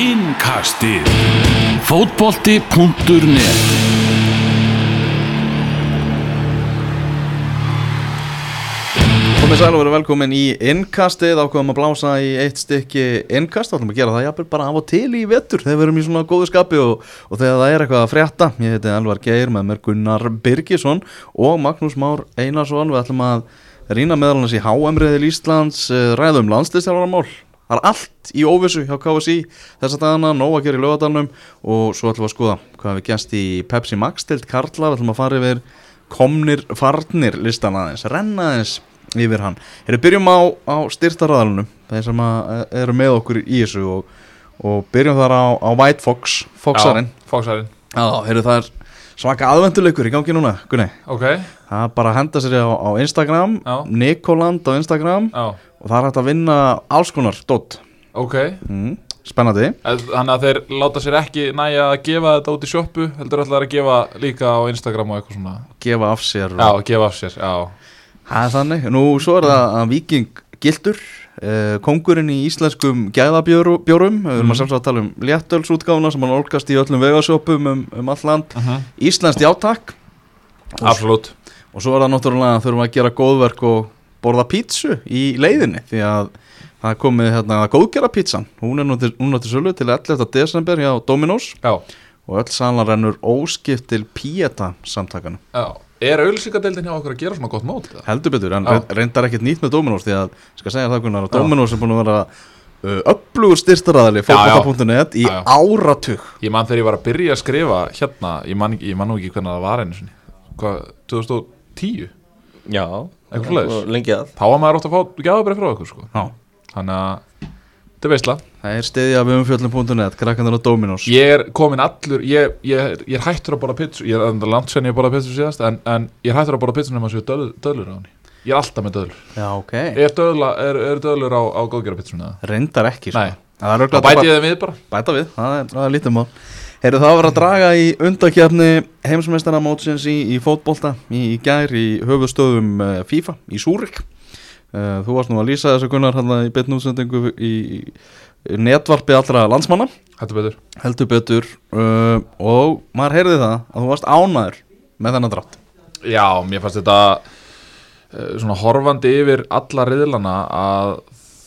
Innkastið. Fótbolti.net Komið sæl og verið velkomin í innkastið. Ákveðum að blása í eitt stykki innkast, þá ætlum við að gera það jafnvel bara af og til í vetur þegar við erum í svona góðu skapi og, og þegar það er eitthvað að frétta. Ég heiti Elvar Geir með mér Gunnar Birgisson og Magnús Már Einarsson. Við ætlum að rýna meðal hans í HM-riðil Íslands eh, ræðum landslistjálfaramál Það er allt í óvissu hjá KSI þess að dagana, nóg að gera í lögadalunum og svo ætlum við að skoða hvað við gæst í Pepsi Max tilt Karla, við ætlum að fara yfir komnir farnir listan aðeins, renna aðeins yfir hann. Erum byrjum á, á styrtaræðalunum, þeir sem að, eru með okkur í þessu og, og byrjum þar á, á White Fox, Foxarinn. Foxarinn Já, heyrðu það er svaka aðvenduleikur í gangi núna, Gunni. Ok, Það er bara að henda sér á, á Instagram. Nikoland á Instagram já, og það er hægt að vinna alls konar dótt. ok Mm, spennandi. Þannig að þeir láta sér ekki næja að gefa þetta út í sjoppu Heldur ætlaður að gefa líka á Instagram og eitthvað svona Gefa af sér. Já, gefa af sér, já Það er þannig, nú svo er það að Viking Gildur, uh, kongurinn í íslenskum gæðabjórum, við erum Mhm. að sjálfsagt að tala um léttölsútgáfuna sem hann olgast í öllum vegasjópum um, um all land, Íslenskt játakk Absolutt. og svo er það náttúrulega að þurfum að gera góðverk og borða pítsu í leiðinni því að það komið hérna góðgera pítsan, hún er nú til, sölu til 11. desember hjá Dominos. Já, og öll salan rennur óskipt til Pieta samtakana já Er auðlýsingadeildin hjá okkur að gera svona gott mót? eða? heldur betur, en Já. re- reyndar ekkert nýtt með Dominos því að, skal segja það Gunnar, að Já. Dominos er búin að vera uh, upplugur styrstaræðali Já, já. fótbolta.net í Já, já. áratug Ég man þegar ég var að byrja að skrifa hérna Ég man, ekki- ég man nú ekki hvernig það var einu sinni Hvað, 2010? Já, lengi að Þá var maður átt að fá gjáðabrið frá okkur sko Já. Þannig að Þetta er veistla það er stiðja við umfjöllum.net krakkandur á Dominos. Ég er komin allur Ég, ég, ég er hættur að borða pizzu. Ég er langt sen ég borða pizzu síðast en, en ég er hættur að borða pizzu nema séu döl, döðlur á henni. Ég er alltaf með döðlur. Já ok, Er, döðla, er, er döðlur á, á góðgera pizzuna? reyndar ekki sko. Nei. það bæti bara- ég þeim við bara. Bæta við, það er, það er lítið mál. Heyrðu það var að draga í undakefni heimsmeistara mótsins í, í fótbolta í, í gær í höfustöðum uh, FIFA í Súrik uh, Þú varst nú að lýsa þessu gunnar hann í betn útsendingu í, í netvarpi allra landsmanna. Þetta betur. Heldur betur uh, og maður heyrði það að þú varst ánæður með þennan drátt. Já, mér fannst þetta uh, svona horfandi yfir alla riðlana að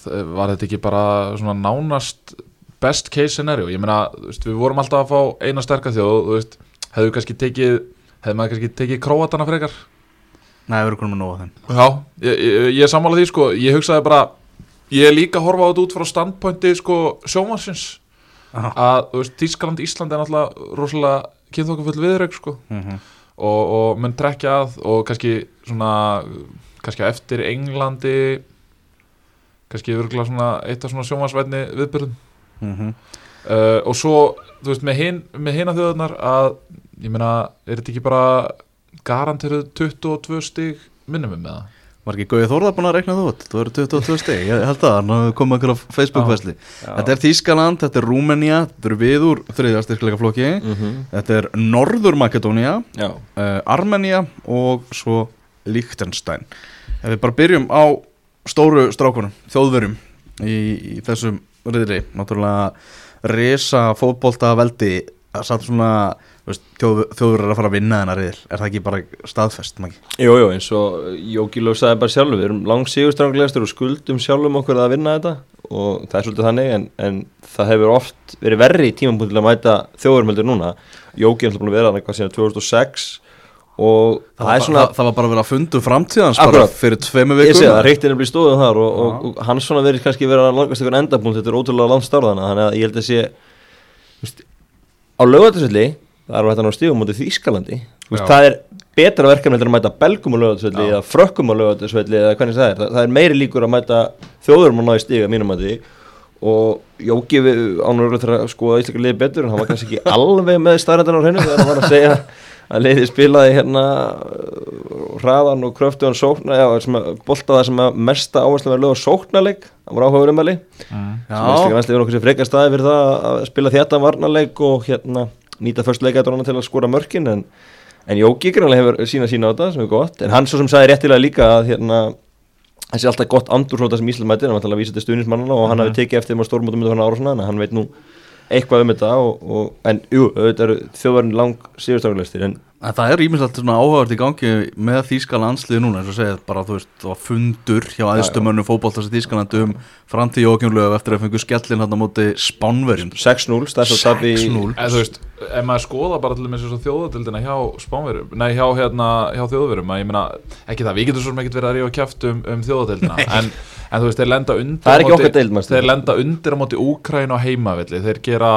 var þetta ekki bara svona nánast best case scenario? Ég meina, við vorum alltaf að fá eina sterka þjóð hefðu kannski tekið hefðu maður kannski tekið króatana frekar Nei, við erum konum að nóga þeim. Já, ég, ég, ég er sammála því sko. Ég hugsaði bara, ég er líka að horfa á þetta út frá standpointi sko sjómansins að, veist, Tískaland, Ísland er náttúrulega rosalega kynþokkafull viðraug sko. Mm -hmm. og, og mun trekja að og kannski svona kannski eftir Englandi kannski örgulega svona eitt af svona sjómasvætni viðbyrðum mhm. uh, og svo, þú veist, með hin með hina þjóðunar að ég meina, er þetta ekki bara garanteruð 22 stig minnum við með það Var ekki Gauði Þórðar búin að reikna þú út? Þú eru 22 steg, ég held að hann einhver á Facebook-vesli. Þetta er Þískaland, þetta er Rúmenía, þetta eru við úr þriðja styrkleika flokki, þetta er Norður Makedónia, Já, uh, Armenia og svo Liechtenstein. Ef við bara byrjum á stóru strákunum, þjóðverum í, í þessum riðri, náttúrulega resa fótbolta veldi, það satt svona, þjóður er að fara að vinna þennan riðil, er það ekki bara staðfest, Maggi? jú, eins og Jóki Lóf sagði bara sjálfur, við erum lang sigurstranglegastur og skuldum sjálfum okkur að vinna þetta. Og það er svolítið þannig en, en það hefur oft verið verri í tímapunkt til að mæta þjóðurmeldur núna. Jóki er alltaf búin að vera hann eitthvað síðan 2006 og Það, það, er svona það, það var bara að vera að fundu framtíðans bara fyrir tveimu Ég vikum sé það, reyktin er blíð stóðum þar og, og, og hann svona verið kannski verið að langast einhvern endapunkt, þetta er ótrúlega langt starðana þannig að ég held að sé á lögatarsvelli það er hægt að ná stígum mútið Þýskalandi. Þú veist, það er betra verkefni að mæta belgum á lögatarsvelli Já. eða frökkum á lögatarsvelli eða hvernig það er, það, það er meiri líkur að mæta þjóðurum að ná í stíga mínum að því og Jóki ánur þegar að skoða íslenska liði betur en hann var kannski ekki alveg með starrendan á hreinu þegar hann var að segja að liði spilaði hérna uh, hraðan og kröftuðan sókna já, sem að bolta það sem að mesta áherslu verið lög á sóknarleik, það var áhuga umæli sem íslenska Já, vanslið voru okkur sem frekar staði fyrir það að spila þetta nýta först leikætturna til að skora mörkin en, en Jóki grannlega hefur sína sína á þetta sem er gott, en hann svo sem sagði réttilega líka að hérna þessi alltaf gott andurslóta sem Ísland mætir, hann var alltaf að vísa til stuðnismannana og hann hafi tekið eftir þeim á stórmótum með þannig ára og svona, en hann veit nú eitthvað um þetta og, og, en jú, þetta eru þjóðvarinn lang síðustákulegstir en En það er ímislegt svona áhugavert í gangi með Þýska landsliði núna eins og segið bara þú veist, það var fundur hjá aðstumönnu fótboltast í Þýskalandi um framtíð Jókjumlöf eftir að fengu skellin hann á móti Spánverjum. 6-0, stærst tap í 6-0 En þú veist, ef maður skoða bara til þess að þjóðadildina hjá spánverum, nei hjá, hérna, hjá þjóðverum, að ég meina, ekki það, við getum svo ekkert verið að rífa kjæft um, um þjóðadildina, en, en þú veist, þeir lenda undir móti- deild. Þeir lenda undir á móti Úkræn og heimavelli, þeir gera,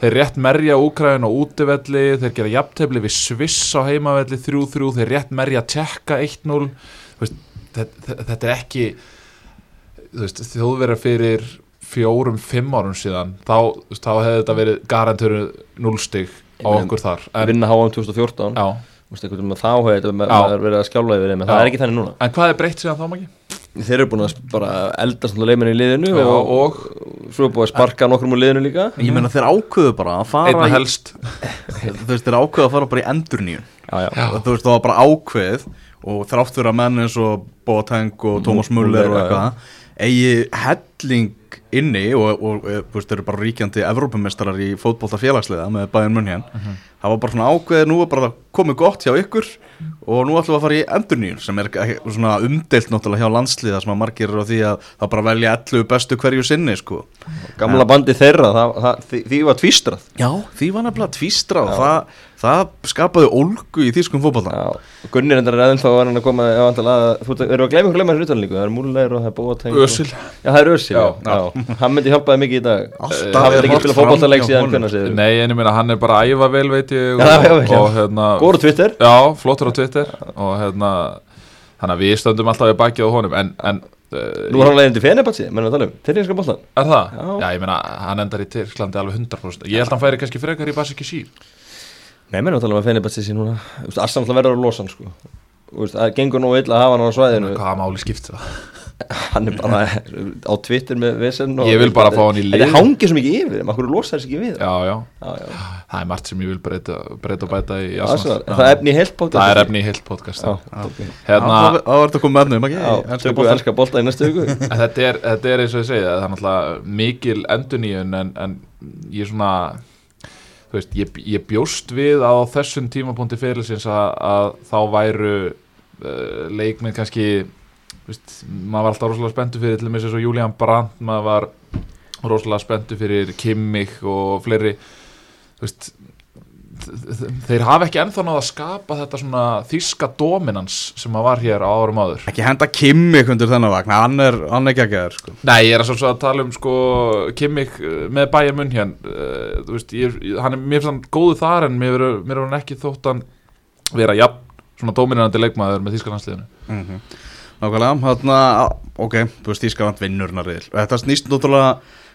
þeir rétt merja Úkræn og útivelli, þeir gera jafntefli við Sviss á heimavelli 3-3, þeir rétt merja Tjekka 1-0, þú veist, þetta, er ekki, þjóðverjar fyrir fjórum, fimm árum síðan þá, þá hefði þetta verið garantöru núlstig á okkur þar að en, vinna HM 2014 já, þá hefði þetta verið að skjála yfir þeim en það er ekki þannig núna. En hvað er breytt síðan þá maki? Þeir eru búin að bara eldast náttúrulega leiminu í liðinu Já, og, og svo er búin að sparka nokkrum úr liðinu líka. Ég meina þeir ákveðu bara að fara einna í, helst. Þú veist, þeir ákveðu að fara bara í já, þú veist, það var bara ákveð og þrátt fyrir að menn eins og Boateng og Thomas Muller og eitthvað eigi helling inni og, og, og þú veist, eru bara ríkjandi Evrópumestrar í fótbolta félagsliða með Bayern München. Það var bara svona ákveð, nú er bara komið gott hjá ykkur og nú ætlum við að fara í endurníun sem er svona umdeilt náttúrulega hjá landsliða sem að margir eru á því að það bara velja 11 bestu hverju sinni sko. gamla bandi þeirra það, það, því, því var tvístrað. Já, því var nefnilega tvístra og það, það skapaði ólgu í þýskum fótbolta. Já, og Gunnir endar er var hann að koma hann þú eru að ykkur gleyma þessu utanlíku? Það er múlulegur og það er bóateng Ösil Já, það er Ösil, já, Já. já. hann myndi hjálpaði mikið í dag. Alltaf Hafið er ekki fram fótballtaleik hjá síðan hvernig séð nei, en ég meina hann er bara að æfa vel veit ég hérna Góður á Twitter. Já, flottur á Twitter. Og hérna hann að við stöndum alltaf í bakið á honum. En, en uh, Nú er hann leiðin til Fenebatsi, mennum við að tala um. Tyrninska boltan er það? Já. Já. ég meina hann endar í Tyrklandi alveg 100% ég held að hann færi kannski frekar í Basiki Sír Nei, mennum við að tala um að Fenebatsi sé núna. Þú veist, Arsenal verður að losa hann, sko. Þú veist, Það gengur nú illa að hafa hann á svæðinu. Hvaða máli skipt það? Hann er bara á Twitter með vesen og- Ég vil bara fá hann í lið. Þetta hangir svo mikið yfir, maður losar þess ekki við já, já, já, já. það er margt sem ég vil breyta, breyta og bæta í Arsenal, er það er efni í heilt podcast. Það er efni í heilt podcast hérna, Það var þetta að koma með boltann. ennska bolta í næstu viku. En þetta er, þetta er eins og ég segja það er náttúrulega mikil enduníun en, en ég er svona veist, ég, ég bjóst við á þessum tímapunkti fyrirlisins að, að þá væru uh, leikmið kannski þú veist, maður var alltaf rosalega spenntu fyrir til dæmis eins og Julian Brandt maður var rosalega spenntu fyrir Kimmich og fleiri. Veist þeir hafa ekki ennþá náða að skapa þetta svona þíska dominans sem að var hér á árum áður. Ekki henda Kimmi undir þennan vagn, hann er, hann er ekki að geða sko. Nei, ég er að, að tala um sko Kimmich uh, með bæja munn hér uh, veist, ég, hann er mér hann góðu þar en mér er hann ekki þótt hann vera jafn svona dominirandi leikmaður með þýskarlandsliðinu mm -hmm. Nákvæmlega, þarna, ok, þú veist Ískaland vinnur hennar riðil Þetta snýst náttúrulega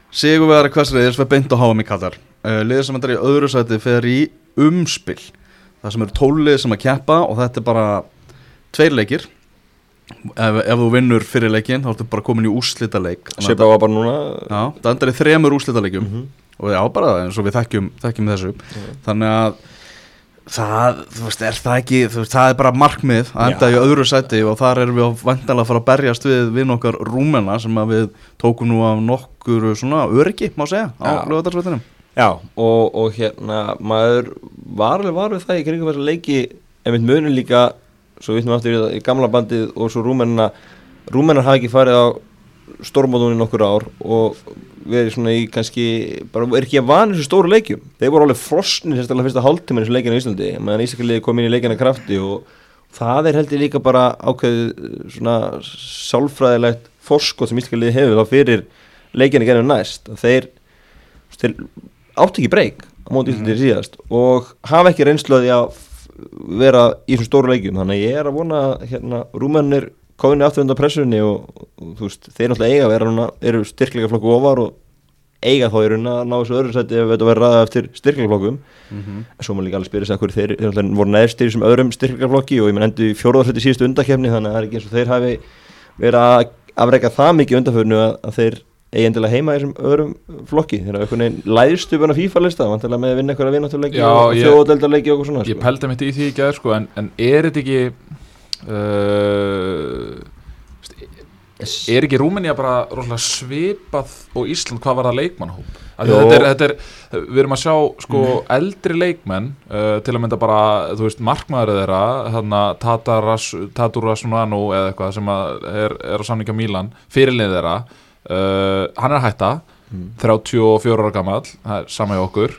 sigurvegari hvers riðils við beint á háum í Katar uh, Liðið sem er í öðru sæti fer í umspill Það sem eru tólið sem að keppa og þetta er bara tveir leikir. Ef, ef þú vinnur fyrir leikin þá ertu bara komin í úrslita leik Sjöpa var bara núna? Já, það endar í þremur úrslitaleikjum. Mhm. og já, bara eins og við þekkjum, þekkjum þessu. Þannig að það, þú veist, er það ekki veist, það er bara markmið að enda í öðru sæti og þar erum við vantanlega að fara að berjast við við nokkar rúmena sem við tókum nú af nokkur svona öryggi, má segja, á Já. lögadarsveitinum Já, og, og hérna maður var alveg var við það í kringum þessa leiki einmitt munin líka svo við nú aftur í það í gamla bandið og svo rúmenina rúmenar hafa ekki farið á stórmóðunni nokkur ár og verið svona í kannski bara er ekki að vana þessu stóru leikjum. Þeir voru alveg frosnir sérstaklega fyrsta hálftíma þessu leikina í Íslandi. Meðan Ísakliði kom inn í leikina krafti og það er heldur líka bara ákveðið svona sálfræðilegt forskot sem Ísakliði hefur þá fyrir leikina genið næst. Að þeir þeir átti ekki breyk á móti Íslandi síðast og hafa ekki reynsluði að vera í þessum stóru leikjum. Þannig að ég er að vona að hérna, rúmennir kominni aftur undan pressunni og, og þú veist, þeir náttúrulega eiga að vera núna, eru styrkleika flokku ofar og eiga þá raun að ná þessu öðru sæti ef þetta verður ræða eftir styrkleika flokkum en svo maður líka alveg spyrja sig að hverju þeir, þeir náttúrulega voru neðstir í þessum öðrum styrkleika flokki og ég menn endur í fjóruðarsæti síðustu undakefni þannig að það er ekki eins og þeir hafi verið að afreika það mikið undanförnu að, að þeir eigi endilega heima í þessum öðrum flokki hafa einhvern veginn læðstu búin að FIFA lista vantilega með að vinna eitthvað að vinna leiki Já, og þjóðadeldarleiki og okkur svona Ég sko. pældi mitt í því ekki aður sko en, en er þetta ekki uh, er ekki Rúmenía bara rosalega svipað og Ísland hvað var það leikmannhóp þetta er, þetta er, við erum að sjá sko eldri leikmenn uh, til að mynda bara, þú veist, markmaður þeirra þarna Tataras Taturas Nanu eða eitthvað sem að er, er á samninga Mílan, fyrirlið þeirra uh, hann er að hætta 34 ára gamall, það er sama í okkur.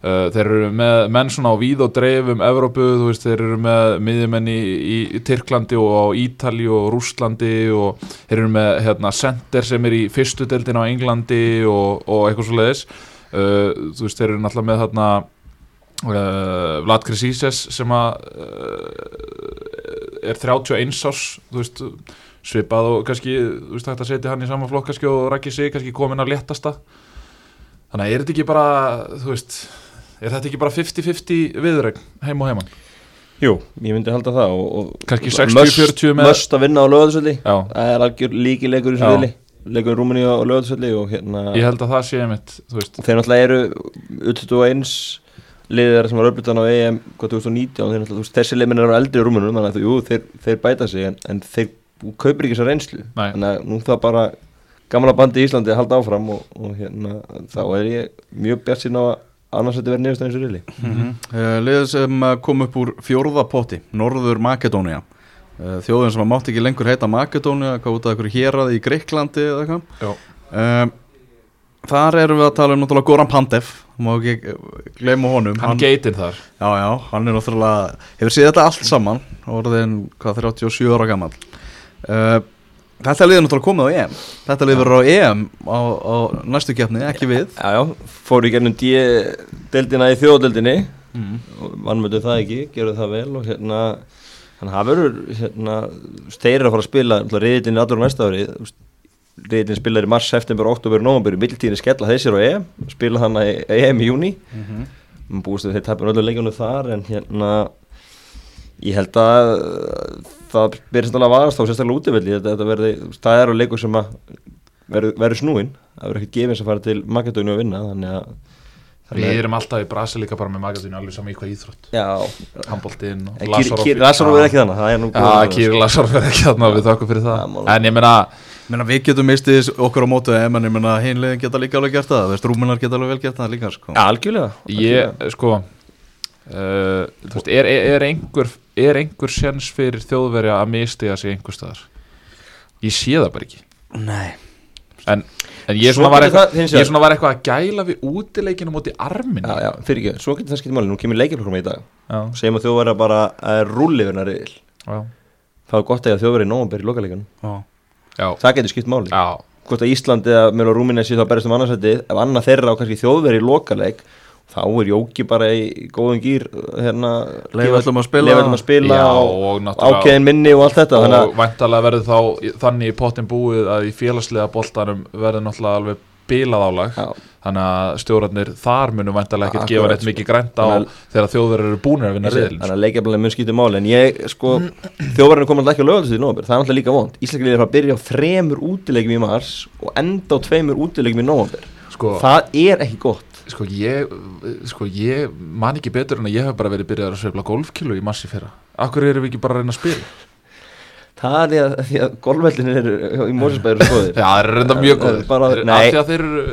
Uh, þeir eru með menn svona á víð og dreif um Evrópu, þú veist, þeir eru með miðjumenn í, í, Tyrklandi og á Ítali og Rússlandi og þeir eru með hérna, center sem er í fyrstu deildin á Englandi og, og eitthvað svo leiðis uh, þú veist, þeir eru náttúrulega með uh, Vlad Krisíses sem að er 31 árs þú veist, svipað og kannski, þú veist, hægt að setja hann í sama flokk kannski og rækja sig, kannski komin að léttasta. Þannig að er þetta ekki bara þú veist, er þetta ekki bara 50-50 viðregn heim og heimann Jú, ég myndi halda það og, og Kannski must- 60-40 með- Must að vinna á löðarsöldi Já, Það er algjör líki leikur í vili Leikur í Rúmeni á löðarsöldi og hérna ég held að það sé einmitt, þú veist Þeir náttúrulega eru U21 liðir sem var öflutan á EM hvað 2019 þeir náttúrulega, þessi liðminn eru eldri rúmunum þannig að jú, þeir, þeir kaupir ekki þessa reynslu. Nei. þannig að nú það bara gamla bandi í Íslandi að halda áfram og, og hérna, þá er ég mjög bjart sín á að annars þetta verði niðurst eins og reyli Uh, liðið sem uh, kom upp úr fjórða potti, Norður Makedónia uh, þjóðin sem að mátti ekki lengur heita Makedónia, hvað út af einhverju héraði í Greiklandi eða eitthvað. Já. uh, Þar erum við að tala um náttúrulega Goran Pandev, má ekki gleyma honum. Hann geitir þar. Já, já, hann er náttúrulega, hefur séð þetta allt saman orðin, hvað, 37 ára gammal uh, Þetta liðið er náttúrulega komið á EM. Þetta liðið verður á EM á, á næstu keppni, ekki við. Já, já, fóru í gennum D-deldina í þjóðdeldinni mm. vannmötu það ekki, gerðu það vel og hérna að það verður hérna, eru að fara að spila reyðin allur á næsta ári. Reyðin spilar í mars, september, oktober, november í mittiltíðinni skella þeir á EM spila þannig í EM í júni Mm -hmm. búist að þeir tapir öllu leikjunum þar en hérna ég held að uh, það byrjast alveg að varast á sérstaklega útivelli þetta, þetta verði, það er á leikur sem að verður verður snúinn, það verður ekkert gefins að fara til Makedóni að vinna þannig að við erum alltaf í Brasilíka bara með magadínu alveg saman í hvað íþrótt. Já, handbóltinn og Kýr- Lazarov er ekki þannig, það er nú Já, Kýri Lásarov er ekki þarna við þakkum fyrir það. En ég meina, Menna, við getum mistið okkur á mótu en ég menna hinliðin geta líka alveg gert það. Rúmunar geta alveg vel gert það líka uh, Þú veist, er, er, er einhver er einhver sjens fyrir þjóðverja að mistiga sig einhver staðar? Ég sé það bara ekki. Nei. En, en ég, Svo svona var eitthvað, það hins ég vegar- svona var eitthvað að gæla við útileikinu móti armin Já, já, fyrir ekki, svo getur það skipt máli, nú kemur leikjarprogram í dag. Já, segjum að þjóðverða bara að hennar riðil. Já, þá er gott að eiga þjóðverði í nóvambur í lokaleikunum Já. já, það getur skipt máli. Já. hvort að Íslandi eða meðal Rúminni sé þá berist um annarsætið. Ef annað þeirra á kannski þjóðverði í lokaleik þá er Jóki bara í góðum gýr hérna Leyfa öllum að spila. leyfa öllum að spila Já, og, og ákveðin minni og allt þetta þannig og væntalega verður þá þannig í pottin búið að í félagslega boltanum verður náttúrulega alveg bilað álag Já. þannig að stjórnarnir þar munum væntalega ekkert gefa neitt sko. mikið grænt á Þannig þegar þjóður eru búinir að vinna að riðlin þannig að leikjaflega mun skipta máli. En ég sko þjóðverðinu kom alltaf ekki á lögaldast í nóvambur það er alltaf líka vond. Íslandið er að byrja í í sko, ég, sko ég man ekki betur en að ég hef bara verið byrjað að sveifla golfkilu í massi fyrra. Akkur erum við ekki bara að reyna að spila? það er því að, því að golfvellinir eru í Mósesbæður skoðir Já, það er reynda mjög góð Bara- Af nei. að þeir eru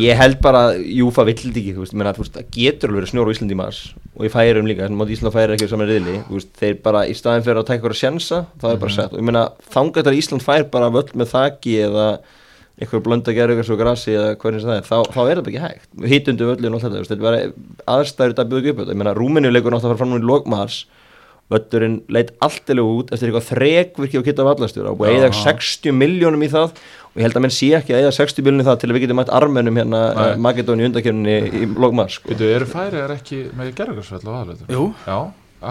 Ég held bara, Júfa þetta ekki, þú veist, menna, þú veist, það getur alveg verið snjór á Íslandi í mars og í færum líka, þannig að Ísland færir ekki saman riðli, þú veist, þeir bara í staðin fyrir að taka eitthvað að sjensa, það er bara sett. Og ég meina, þangað að Ísland fær bara völl með þaki eða eitthvað blönda að gera eitthvað svo grassi eða hvernig sem það er, þá, þá er þetta bara ekki hægt. Hittundu völlin og allt þetta, þú þetta var aðstæður þetta byggjum upp þetta, ég meina, Rúminu leikur náttúrulega að fara fram nú í lokmars völlurinn leit alltilega út eftir eitthvað þrekvirki og kitta vallastjóra og eða 60 miljónum í það. Og ég held að menn sé ekki að eða 60 miljónum í það til að við getum mætt armennum hérna uh, Makedóni undakefninni í lokmars sko. Veitu, eru færi er ekki með gerðarsvell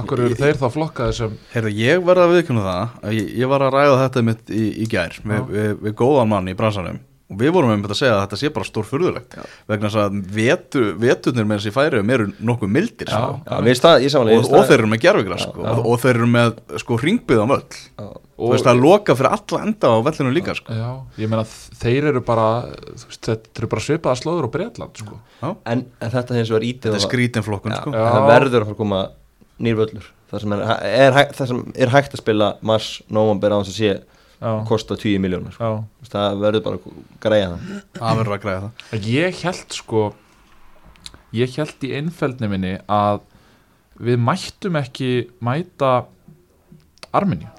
akkur eru þeir þá flokkaði sem Heyrðu, ég verða að viðkjöna það að ég, ég var að ræða þetta mitt í, í gær við, við, við góðan mann í bransanum. Og við vorum einmitt að segja að þetta sé bara stór furðulegt vegna þess að vetu, veturnir með þessi færiðum eru nokkuð mildir Já. sko. Já, við stað, ég samanlega og, og þeir eru með gerfugra sko, og, og þeir eru með sko ringbyðan völl. Þú veist það er loka fyrir alla enda á vellinu líka sko. Já, ég meina þeir eru bara þetta eru bara svipaða slóður og Breitland sko. en, en þetta hins vegar ítið þetta er á það- skrítin flokkun Já, sko. Það verður að fara að koma nýr völlur. Það sem er, er, það sem er hægt að spila mars, nóvambur á þess að sé kosta 10 miljónur sko. Það verður bara að græja það. Það verður að græða það. Ég held sko Ég held í einfeldni minni að við mættum ekki mæta Arminju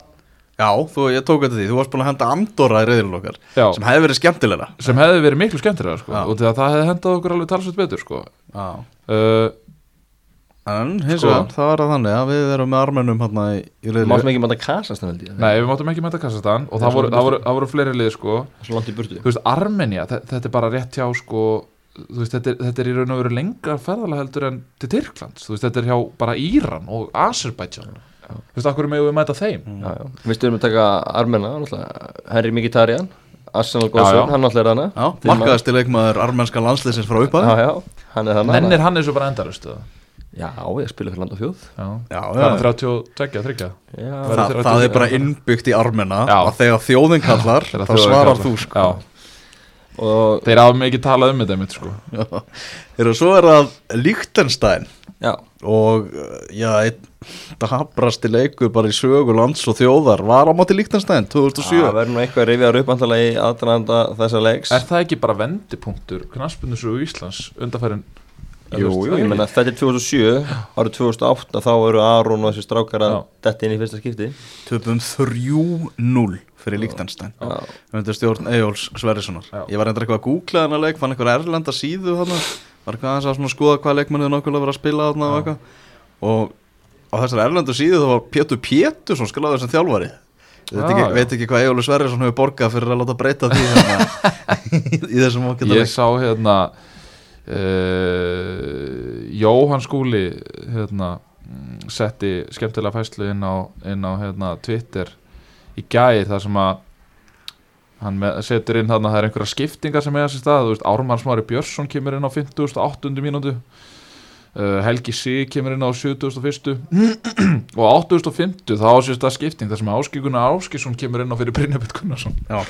Já, þú, ég tók þetta því, þú varst búin að henda Andorra í reyðilin okkar Já. sem hefði verið skemmtilegra. Sem hefði verið miklu skemmtilega sko, Já. og það hefði hendað okkur alveg talsveit betur sko. Já. Uh, En hins Sko. vegar, það var það þannig að við erum með armennum hérna í, í Máttum reyðilin ekki mæta kasast held ég. Nei, við máttum ekki mæta Kassastan og Það er það voru, það, voru, það voru fleiri lið sko. Svo langt í burtu. Þú veist, Armenja, þe- þetta er bara rétt hjá sko, þú veist, þetta, er, þetta er í raun og veru lengra ferðalega heldur en til Tyrklands. Þú veist, þetta er hjá bara Íran og Azerbaijan. Þú veist, akkur megum við mæta þeim? Já, já. Vistu erum að taka Armena náttúrulega, Henry Mkhitaryan Arsenal Já, Góðsson, já. hann er hana Já, markaðist til leikmaður armennska landsliðsins frá já, já, hann er hana Nennir hann eins og bara endalust eða? Já, ég spila fyrir land og þjóð. Já, Já, það já. er 32, 3 Já, Verður Það, þrjátíu- það er bara innbyggt í armena Já. að þegar þjóðin kallar þá svarar kallar. þú sko. Já, og þeir hafa mikið talað um þetta mitt sko. Þegar svo er það Líktenstein já, og uh, já, einn dabrasti leikur bara í sögu lands og þjóðar var á móti Líktenstein 2007 það verður nú eitthvað rifjar upp antalega í aðdraðanda þessa leiks. Er það ekki bara vendipunktur knaspunnusögu Íslands undarfærin Jú, jú, ég menna þetta er 2007 árið 2008 þá eru Aron og þessi strákar að detti inn í fyrsta skipti. Töpum 3-0 fyrir Líktenstein Já, undir stjórn Eyjóls Sverrissonar. Ég var endur eitthvað að googla þennan leik fann eitthvað erlenda síðu þarna. Var eitthvað aðeins að skoða hvað leikmannið nákvæmlega verið að spila þarna og eitthvað. Og á þessar erlendu síðu þá var Pétur Pétursson skalaður sem þjálfari. Ég veit Já, ekki, já. veit ekki hvað Eyjólu Sverrisson hefur borgað fyrir að láta breyta því hérna, í þessum ágæta Ég leik. sá hérna uh, Jóhann Skúli hérna mm, setti skemmtilega fæslu inn á, inn á hérna, Twitter í gæir þar sem að hann með, setur inn þarna það er einhverja skiptingar sem eiga sér stað, Ármann Smári Björnsson kemur inn á 58. mínútu Helgi Sig kemur inn á 71. og á 8050 þá á sér stað skipting þar sem Áskilgunar Áskilsson kemur inn á fyrir Brynjabit Gunnarsson. Já.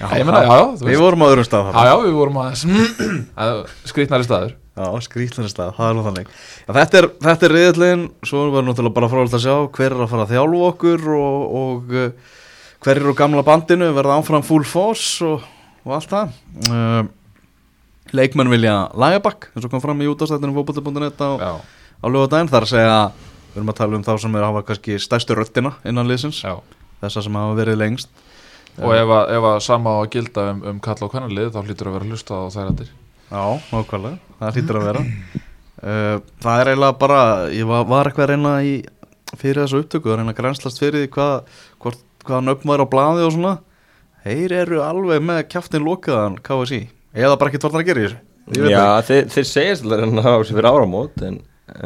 Já, ég meina, já, við vorum á öðrum stað Já, við vorum að skrýtnari staður. Já, skrýtlunni stað, það er nú þannig. Þetta er, er riðillin Svo verður náttúrulega bara frálega að sjá hver er að fara að þjálfa okkur og, og uh, hver eru gamla bandinu verða áfram full force og, og allt það. Uh, Leikmenn vilja lagabakk eins og kom fram í útastættinu fótbolti.net á, Já, á lögadaginn þar að segja við erum að tala um þá sem er að hafa kannski stærstu röttina innan liðsins. Já. Þessa sem hafa verið lengst. Og ef að, ef að sama á að gilda um, um kalla og kvennalið þá hlýtur að vera hlusta á þær andir Já, nákvæmlega, það hlýtur að vera. Uh, Það er eiginlega bara ég var, var eitthvað að reyna í fyrir þessu upptöku, að reyna að grænslast fyrir því hvað, hvort, hvað nöfn var á blaði og svona. Þeir eru alveg með kjaftin lokaðan KSI eða bara ekki tvarnar að gera í þessu? Ég veit já það þeir, þeir segjast alveg að hafa sér fyrir áramót en,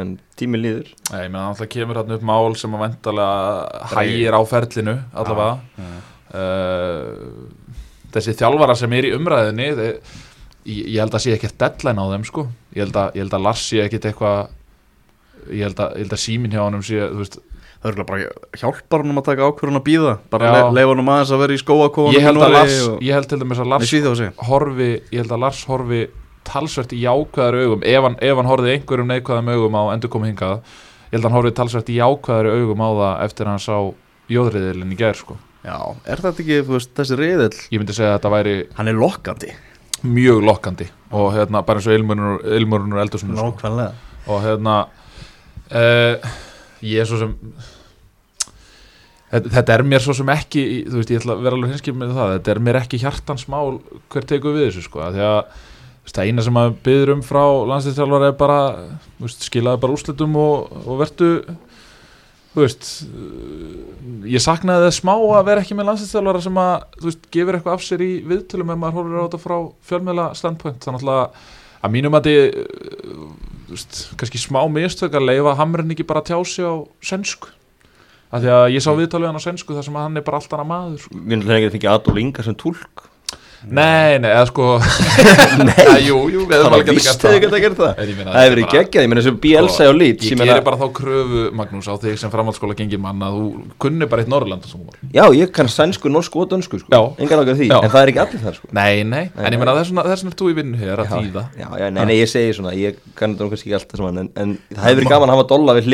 en tími líður. Nei, ég meina það kemur hérna upp mál sem að vendalega hægir á ferlinu allavega. Uh, Þessi þjálfara sem er í umræðinni þeir, ég, ég held að sé ekkert deadline á þeim sko. Ég held að, ég held að Lars sé ekkert eitthvað ég held að, ég held að símin hjá honum sé þú veist, Það er bara hjálpar hann að taka ákvörðun að býða bara le, leifa hann aðeins að vera í skóakóðan ég held að Lars ég held til dæmis að Lars horfi, ég held að Lars horfi talsvert í jákvæðar augum ef hann, ef hann horfið einhverjum neikvæðum augum á endur komið hingað ég held að hann horfið talsvert í jákvæðar augum á það eftir að hann sá jóðriðilinn í gær sko. Já, er þetta ekki, veist, þessi riðill? Ég myndi segja að þetta væri Hann er lokkandi. mjög lokkandi og hérna bara eins og úr eldursunum sko. Nákvæmlega. Og hérna uh, ég er svo sem þetta, er mér svo sem ekki þú veist ég ætla að vera alveg hinskip með það. Þetta er mér ekki hjartans mál hver tekur við þessu sko. Því að það eina sem maður byður um frá landslýstjálfar er bara veist, skilaði bara úrslitum og, og vertu þú veist ég saknaði þess smá að vera ekki með landslýstjálfara sem að þú veist, gefur eitthvað af sér í viðtölum ef maður horfir á þetta frá fjölmjöla standpoint þannig að að mínum að þið veist, kannski smá mistök að leifa hamrin ekki bara tjá sig á sensku af því að ég sá viðtalið hann á sensku þar sem hann er bara allt annað maður sko. við erum ekki að fengja Adolf Inga sem tólk Nei, nei, eða sko Nei, jú, jú, Það alveg var getað víst gert hefði það. það. Það þetta verið er geggjað, ég meina Bielsa Sko, og Leeds Ég ég gerir bara þá kröfu, Magnús, á þig sem framhaldsskóla gengi mann að þú kunni bara eitt Norrland Já, ég kann sænsku, norsku og dönsku sko. Engan okkar því, Já. en það er ekki allir þar sko. Nei, nei, en ég meina þess er þú í vinnu hér að Já, þýða. já, já, nei, nei, ég segi svona Ég kann þetta nú kannski ekki alltaf saman En, en það hefði verið gaman að hafa dolla við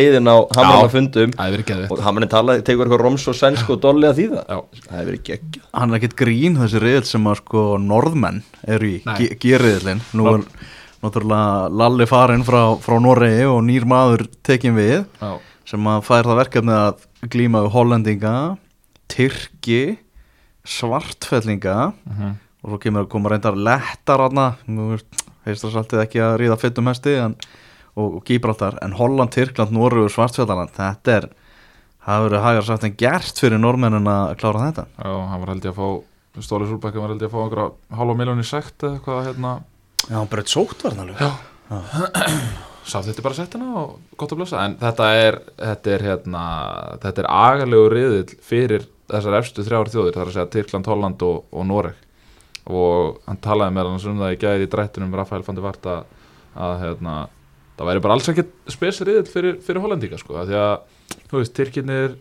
Það hefur verið Og og og. Það verið sko norðmenn eru í, Nei. G-riðilin Nú er náttúrulega Lalli farinn frá, frá Noregi og nýr maður tekin við Já, sem að fær það verkefni að glíma við hollendinga, tyrki svartfellinga Mhm. og svo kemur að koma reyndar lettar aðna heistar saltið ekki að ríða fyttum hesti en, og, og Gíbraltar en Holland, Tyrkland, Noregur, Svartfjallaland þetta er, það verður hægar sagt en gert fyrir normennin að klára þetta já, hann var held ég að fá Stóri Súlbækka var held ég að fá einhverja hálfa miljóni sekt eða eitthvað hérna. Já, hann breytt sótt var það Já. Sá þetta bara sett hana og gott að blessa. En þetta er, þetta er hérna Þetta er agalegu riðill fyrir þessar efstu þrjár þjóðir Það er að segja Tyrkland, Holland og, og Noreg. Og hann talaði með hann um það í gæri í drættunum Rafael van der Vart að, að hérna, það væri bara alls ekkert spes riðill fyrir, fyrir Hollandíka sko Því að, þú veist, Tyrkinir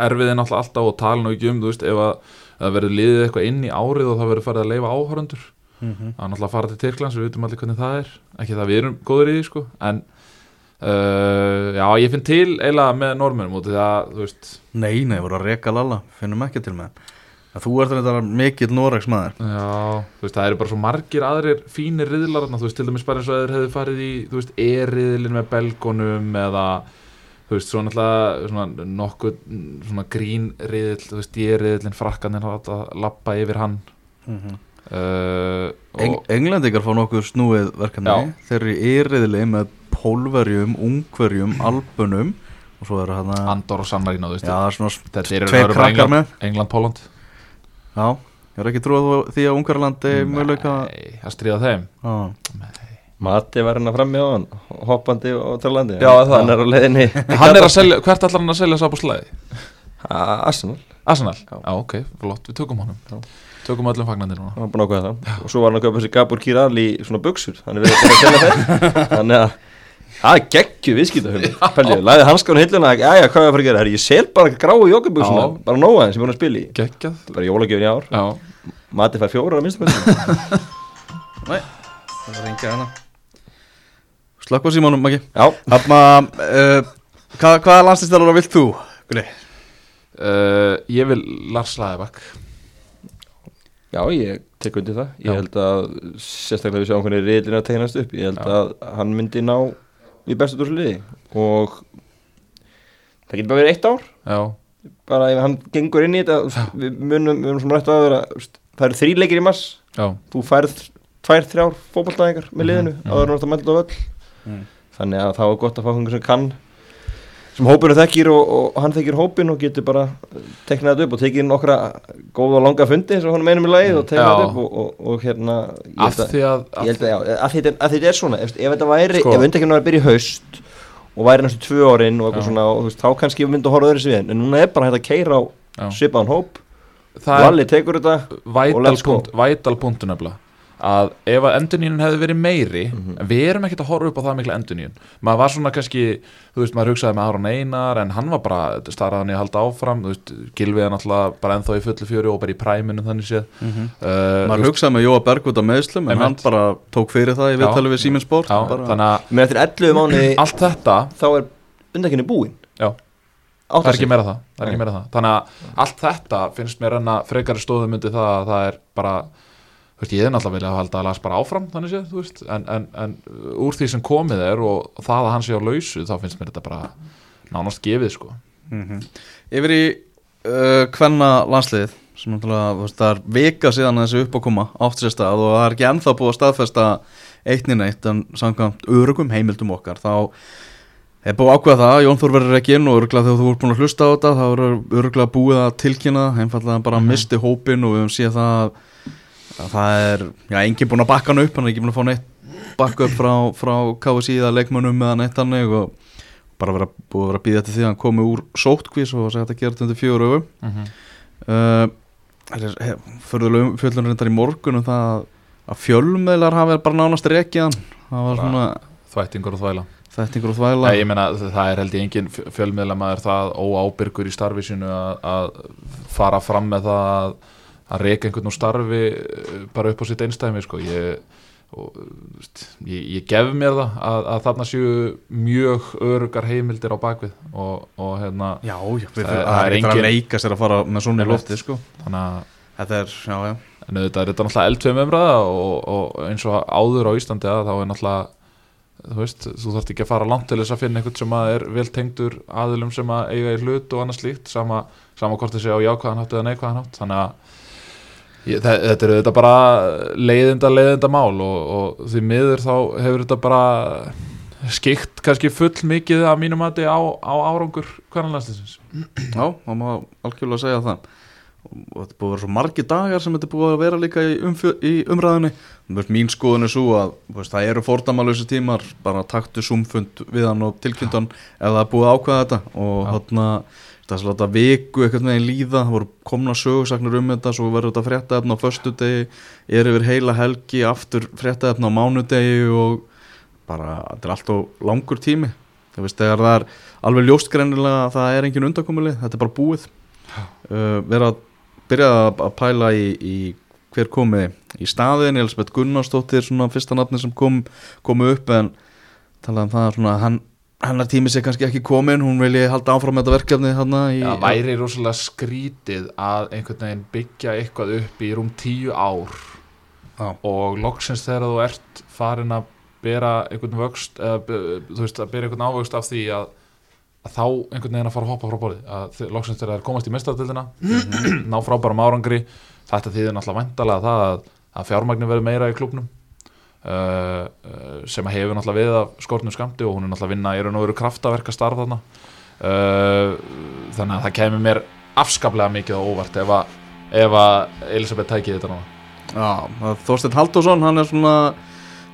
erfiði náttúrulega alltaf og tala nú ekki um, þú veist, ef að, það verður liðið eitthvað inn í árið og það verður farið að leifa áhörundur Mhm. að náttúrulega fara til Tyrklands, við vitum allir hvernig það er. Ekki það við erum góður í því sko. En uh, já, ég finn til eiginlega með normennum út í það, þú veist. Nei, nei, voru að reka lalla, finnum ekki til með. Það Þú ert þetta mikill Noregs maður já, þú veist, það eru bara svo margir aðrir fínir riðlar, þú veist, til dæmis bara eins og þeir hefðu farið í, þú veist, þú veist, svo náttúrulega svona nokkuð svona grín riðil, þú veist, e-riðlin frakkaninn að lappa yfir hann. Uh, Eng og, Englendingar fá nokkuð snúið verkefni. Þeir eru í yriðli með pólverjum, ungverjum, albunum og svo eru hann að Andor og San Marino, þú veist. Já, er þetta eru tveir krakkar England, með. England, Póland Já, ég er ekki trúið því að Ungarlandi möguleika Nei, að stríða þeim. Já, Mati var hérna frammi á hann Hoppandi og það. Hann er á leiðinni. Hann er að selja, hvert allar hann að selja sá på slæði? Arsenal. Arsenal? Já. Já, ok, flott, við tökum honum. Já. Tökum öllum fagnandi núna. Hann var búin að ákveða það. Og svo var hann að köpa sér Gabor Kiral í svona buksur þannig við erum að selja þeir þannig að það er geggju viðskiptahöfum lagði hanskan hilluna. Já já hvað er að fara að gera, ég sel bara gráu joggabuksuna Já. bara nóga þeim sem ég er búin að spila í. Geggjað. Bara jólagjöfin í ár, Já, Mati fær fjóra að minnstu nei, það er enga hana Slökk á símanum, Maggi. Já, Þarna, uh, hvað, hvaða landslýstælar vilt þú, Gulli? uh, ég vil Lars Læðabak já ég tek undir það. Ég Já. held að sérstaklega við sjáum hvernig riðlina tegnast upp ég held Já. að hann myndi ná í bestu dúrsliði og það getur bara verið eitt ár. Já, bara ef hann gengur inn í þetta við munum, við munum sem rætt að vera það eru þrý leikir í mass já, þú færð tvær, þrjár fótballtæðingar með liðinu Mhm, áður en þú ert að mæta á völl Mm. þannig að það var gott að fá einhvern sem kann sem hópinu þekkir og, og hann þekkir hópin og getur bara teknað þetta upp og tekið inn okkra góða og langa fundi eins og hann meinum í lagið og teknað þetta upp og, og, og hérna af því að, að, að, þetta, er- svona ef, ef þetta væri, Sko. ef undekinn var að byrja í haust og væri næstu tvö árin og eitthvað svona og, þú veist, þá kannski myndi að horfa öðru sviðin en núna er bara hægt að keira á svipaðan hóp er Valli tekur þetta og vætal let's go. punkt, vætal punktu nefnilega að ef að endurníun hefði verið meiri Mhm. en við erum ekkert að horfa upp á það mikla endurníun maður var svona kannski, þú veist, maður hugsaði með Aron Einar en hann var bara starraðan í að halda áfram þú veist, Gilvið er náttúrulega bara ennþá í fullu fjöru og bara í præminu þannig séð uh, Mhm. Maður hugsaði með Jóa Berg út af meðslum en hann bara tók fyrir það í Já. viðtali við Siemens Sport já, bara, þannig að menn eftir 11 mánuði allt þetta þá er undekinni búinn Já. Það er sig. ekki meira það, það, er ekki meira það. þannig að allt þetta finnst mér enna frekari stóðum undir það að það er bara veist, ég er náttúrulega vilja að halda að las bara áfram þannig séð, þú veist, en, en, en úr því sem komið er og það að hann sé á lausu þá finnst mér þetta bara nánast gefið sko Mhm. Yfir í uh, hvenna landsliðið sem náttúrulega, það er vika síðan að þessi uppákoma átt sér stað og það er ekki ennþá búið að staðfesta eittni neitt en samkvæmt örugum heimildum okkar þá er búið að ákveða það, Jón Þór verður ekki inn og öruglega þegar þú ert búin að hlusta á þetta þá er öruglega búið að tilkynna einfallega bara Mhm. misti hópin og við höfum séð það að það er, já, enginn búin að bakka hann upp hann er ekki búin að fá neitt bakka upp frá, frá KSI eða leikmönnum eða neitt hannig og bara vera, búið að vera að býða til því að hann komi úr sótkvís og segja að þetta þetta undir fjögur öfum uh, Förðulegum fjöllunum reyndar í morgun um það að- fjölmeðlar hafi bara nánast rekið hann. Það var Bara- svona þvættingur og þvæla. Þættingur og þvæla. Nei, meina það er held ég engin fjölmiðla maður það óábyrgur í starfi sínu að, að fara fram með það að, að reyka einhvern úr starfi eh, bara upp á sitt einstæmi sko. ég, og, ég, ég gef mér það að, að þarna séu mjög örugar heimildir á bakvið og, og hérna Já, já, Það- það, það er er engin að engin- leika sér að fara með svona í lofti sko. þannig að Þetta er, já, já en auðvitað er þetta náttúrulega eldfeim umræða og, og eins og áður á Íslandi að þá er náttúrulega þú veist, þú þarft ekki að fara langt til þess að finna einhvern sem að er vel tengdur aðilum sem að eiga í hlut og annað slíkt sama, sama hvort þessi á jákvæðan hátt eða neikvæðan hátt þannig að ég, þe- þetta er auðvitað bara leiðinda leiðinda mál og, og því miður þá hefur þetta bara skikt kannski full mikið að mínum mati á, á árangur hvernig landslýsins Já, það má algjörlega segja það. Og þetta búið að vera svo margi dagar sem þetta búið að vera líka í, umfjö, í umræðinni mín skoðun er svo að veist, það eru fordæmalösi tímar bara taktu sumfund við hann og tilkynntan ef það búið að ákveða þetta og Já. þarna það er svolítið viku eitthvað með einn líða. Það voru komna sögursaknir um þetta svo verður þetta fréttaefn á föstudegi er yfir heila helgi, aftur fréttaefn á mánudegi og bara, þetta er alltaf langur tími. Veist, þegar það er alveg ljóst greinilega að það er engin undankomulið, þetta er bara búið. Uh, vera að byrja að að pæla í, í hver komi í staðin, Elisabeth Gunnarsdóttir svona fyrsta nafni sem kom, kom upp en talaði um það svona hann, hennar tími sé kannski ekki komin hún vilji halda áfram með þetta verkefni Það væri rosalega skrítið að einhvern veginn byggja eitthvað upp í rúm tíu ár. Já. og loksins þegar þú ert farin að bera einhvern vöxt eða þú veist að bera einhvern ávöxt af því að, að þá einhvern veginn að fara að hoppa frá borðið að loksins þegar það er komast í mestardildina ná frábærum árangri þetta þýðir náttúrulega væntalega það að, að fjármagnin verður meira í klubnum uh, uh, sem að hefur náttúrulega við af skortnum skamti og hún er náttúrulega að vinna í raun og veru kraftaverka starf þarna. Uh, þannig að það kemur mér afskaplega mikið á óvart ef að, ef að Elisabeth tæki þetta núna. Já, það- Þorsteinn Halldórsson hann er svona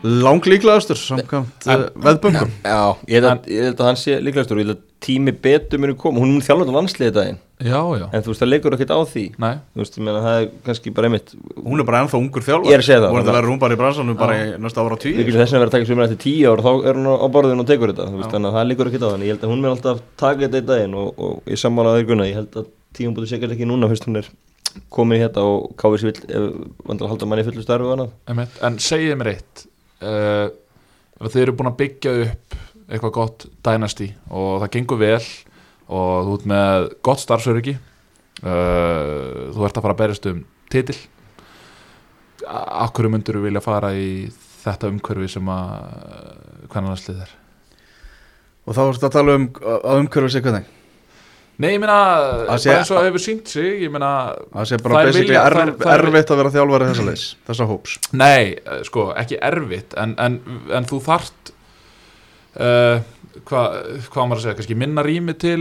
langlíklaðastur samkvæmt uh, veðböngum Já, ég held, að, ég held að hann sé líklegastur og ég held að tími betur muni koma. Hún mun þjálfa á landsliði daginn. Já, já, en þú veist það leikur ekkert á því. Nei. Þú veist, ég meina það er kannski bara einmitt hún er bara ennþá ungur þjálfar Ég er að segja það. hún er að vera hún bara í bransanum bara í næsta ára tíu. Þess að vera að taka svimur eftir tíu ár þá er hún á borðinu og tekur þetta. Veist, þannig að það leikur ekkert á þannig ég held að hún mun alltaf taka þetta í daginn og, og ég sammála þeir gunna ég held að tíum búið segja ekki núna fyrst hún er komin í þetta og káfið sér vill ef uh, að eitthvað gott dynasty og það gengur vel og þú ert með gott starfsöryggi. Uh, þú ert að fara að berjast um titil. Akkur myndur þú vilja fara í þetta umhverfi sem að hvernig það slið er? Og þá ertu að tala um að umhverfi sig hvernig? Nei, ég meina, Að sé- bara eins og hefur sínt sig ég meina, það sé bara basically erf, þær- þær- erfitt að vera þjálfari þessa leys þessa hóps. Nei, eh, sko, ekki erfitt en, en, en þú þart uh, hvað hva maður að segja, kannski minna rými til,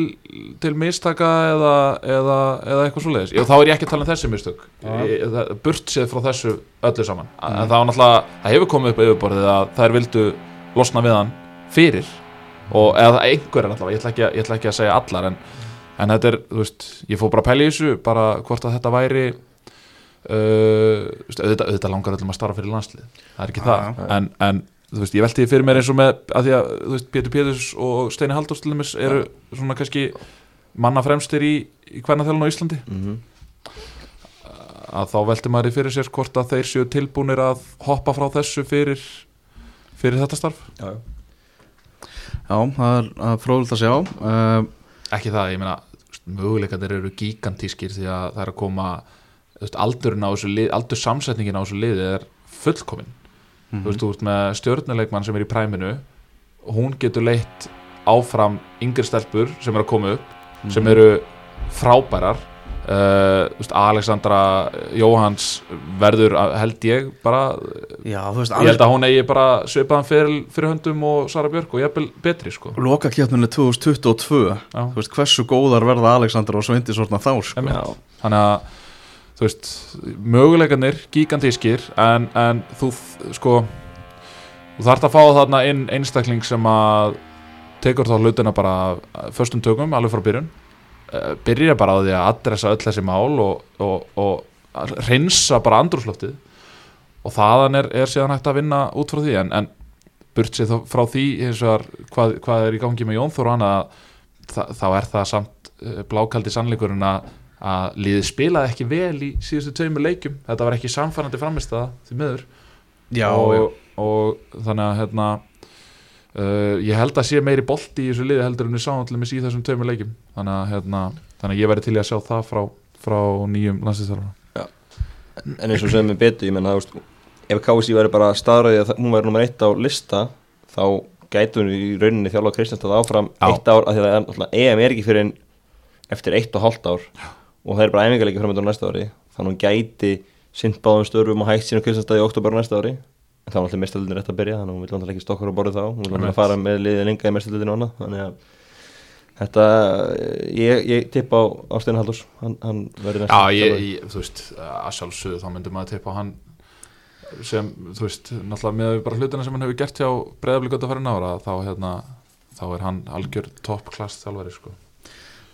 til mistaka eða, eða, eða eitthvað svoleiðis, Já, þá er ég ekki að tala um þessi mistök. Það- burt séð frá þessu öllu saman, en það var náttúrulega það hefur komið upp á yfirborðið að þær vildu losna við hann fyrir. Og eða einhver er allavega, ég ætla ekki, ég ætla ekki að segja allar en, en þetta er, þú veist, ég fór bara að pæla í þessu, bara hvort að þetta væri uh, auðvitað, auðvitað langar öllum að starfa fyrir landslið það er ekki Já, það, en, en þú veist, ég velti því fyrir mér eins og með að því að, þú veist, Pétur Péturs og Steini dæmis eru svona kannski manna fremstir í, í hvernig þjálun á Íslandi. Mm -hmm. að þá velti maður því fyrir sér hvort að þeir séu tilbúnir að hoppa frá þessu fyrir fyrir þetta starf. Já, já. já, það er, fróðilegt að sjá. Uh, ekki það, ég meina möguleikandir eru gigantískir því að það er að koma þú veist, aldurinn á þessu lið, aldur samsetningin á þessu liði er fullkomin mhm. þú veist, þú ert með stjórnuleikmann sem er í præminu hún getur leitt áfram yngri stelpur sem eru að koma upp sem Mhm. eru frábærar uh, veist, Alexandra Jóhans verður held ég bara, já, þú veist, ég held að hún eigi bara svipaðan fyrir, fyrir höndum og Sara Björk og jafnvel betri sko loka kjöpninu 2022 Já. þú veist, hversu góðar verða Alexander og Sveindi svona þá sko. Þannig að þú veist, möguleikarnir gigantískir en, en þú sko þú þarft að fá þarna inn einstakling sem að tekur þá hlutina bara af föstum tökum alveg frá byrjun. Uh, byrja bara á því að adressa öll þessi mál og, og, og að reynsa bara andrúsloftið og þaðan er, er síðan hægt að vinna út frá því en, en burt sér frá því vegar, hvað, hvað er í gangi með Jón Þór og annað þa- þá er það samt uh, blákaldi sannleikurinn að, að liðið spilaði ekki vel í síðustu tveimur leikjum. Þetta var ekki samfærandi framist það því miður. Já, og, og þannig að hérna uh, ég held að sé meiri bolti í þessu liði heldur en við sáum allir með síð þessum tveimur leikjum. Þannig að, hérna, þannig að ég væri til að sjá það frá, frá nýjum landslýstjálfara en eins og sem við betu, ég menna ef KSI væri bara staðræði að hún væri nummer eitt á lista þá gætu hún í rauninni þjálfa Kristjánstad áfram Já. eitt ár, af því að er EM er ekki fyrir eftir eitt og hálft ár og það er bara æfingarleiki framöndur á næsta ári. Þannig að hún gæti sint báðum störfum og hægt sín á Kristjánstad í oktober á næsta ári. En þá er náttúrulega mestarlutin rétt að byrja þannig að hún vil náttúrulega ekki stokkur á borðið þá. Hún vil náttúrulega Einmitt. fara með liðið lenga í mestarlutinu og annað. Þannig að þetta, ég, ég tippa á Ástein Haldurs hann, hann verður Já, ég, ég, þú veist, að sjálfsögðu þá myndum maður teipa á hann sem, þú veist, náttúrulega með bara hlutina sem hann hefur gert hjá breyðablík að fara ára þá, hérna, þá er hann algjör top class þjálfari, sko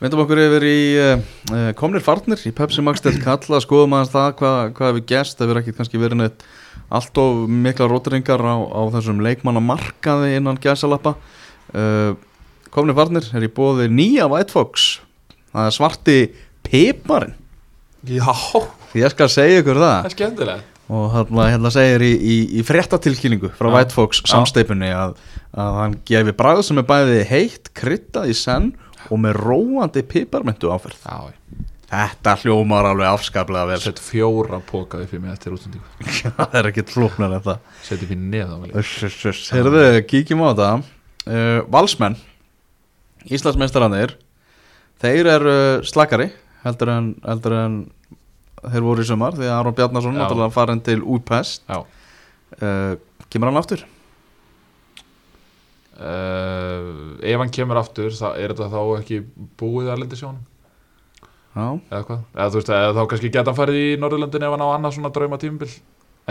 Vindum okkur yfir í uh, komnir farnir í Pepsi Max til kalla, skoðum aðeins það hvað, hvað hefur gerst, það hefur ekki kannski verið neitt allt of mikla rótringar á, á þessum leikmannamarkaði innan gæsalappa. Uh, komnir farnir er í bóði nýja White Fox. Það er svarti piparinn. Já, ég skal segja ykkur það. Það er skemmtilegt. Og hérna, hérna segir í, í, í fréttatilkynningu frá Já. White Fox samsteipunni að, að hann gefi bragð sem er bæði heitt, kryttað í senn og með róandi piparmentu áferð. Já, Þetta hljómar alveg afskaplega vel. Sett fjóra póka upp í mig eftir útsendingu. Það er en það. Sett upp í neða. Heyrðu, kíkjum á þetta. Uh, Valsmenn Íslandsmeistarannir Þeir eru slakari heldur en, heldur en þeir voru í sumar því að Aron Bjarnason Já. náttúrulega farin til útpest uh, Kemur hann aftur? Uh, Ef hann kemur aftur, þá er þetta þá ekki búið að lendi sjónum Já, eða hvað, eða þú veist, eða þá kannski geta hann farið í Norðurlöndin ef hann á annað svona drauma tímabil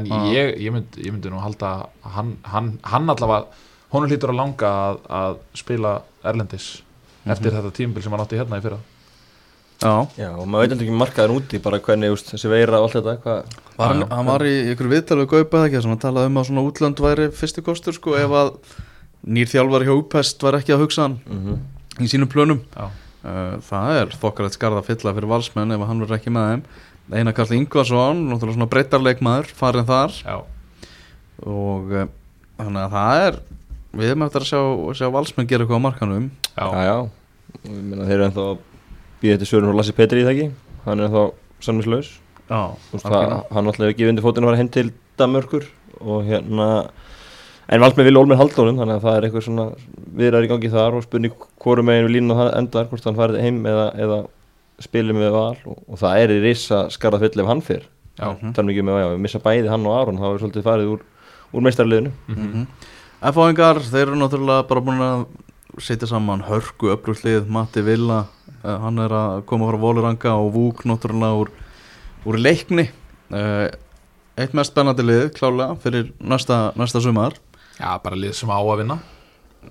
en ég, ég, mynd, ég myndi nú halda að hann, hann, hann allavega honum hlýtur að langa að, að spila Erlendis eftir þetta tímabil sem hann átti hérna í fyrra. Já. Já, og maður veit ekki markaðin úti bara hvernig úst, þessi veira og allt þetta hvað Var hann, hann var í ykkur viðtal við Gaupa eða ekki sem hann talaði um að svona útlönd væri fyrsti kostur sko ef að nýr þjálfari hjá útpest var ekki að hugsa hann mm í sínum plönum. Já, Uh, það er þokkalegt skarða fylla fyrir valsmenn ef hann verður ekki með þeim. Einar Karl Ingvarsson, náttúrulega svona breytarleikmaður farin þar. Já, og uh, þannig að það er við erum eftir að sjá, sjá valsmenn gera eitthvað á markanum. Já, Já, já, og ég meina þeir eru ennþá býðið til Sörun og Lassi Petri í það ekki? Hann er ennþá það, hann alltaf hefur gefið undir fótinn að fara heim til Danmörkur og hérna en vald með Vili Olmer Haldónum þannig að það er eitthvað svona viðræður í gangi þar og spurning hvorum meginn við línum það endar hvort hann farið heim eða, eða spilum með val og, og það er í risa skarða fyll ef hann fyrr. Já, þannig ekki með að já, við missa bæði hann og Aron þá er svolítið farið úr, úr meistarliðinu mhm, F-áingar, þeir eru náttúrulega bara búin að setja saman hörku upprúslið, Matti Villa uh, hann er að koma frá Voluranga og Vúk náttúrulega úr, úr leikni. Uh, eitt mest spennandi lið klálega fyrir næsta, næsta sumar já, bara lið sem á að vinna.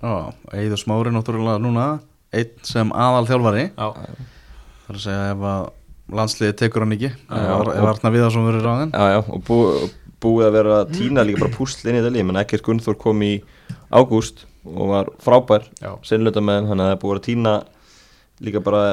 Já, Eiður Smári náttúrulega núna einn sem aðal þjálfari Já, þar að segja ef að landsliði tekur hann ekki ef, Arna Viðarsson verður ráðinn. Já, já, og bú, búið að vera að týna líka bara púsl inn í þetta lið, menn ekkert Gunnþór kom í ágúst og var frábær já, sinnluta með hann, þannig að það er búið að týna líka bara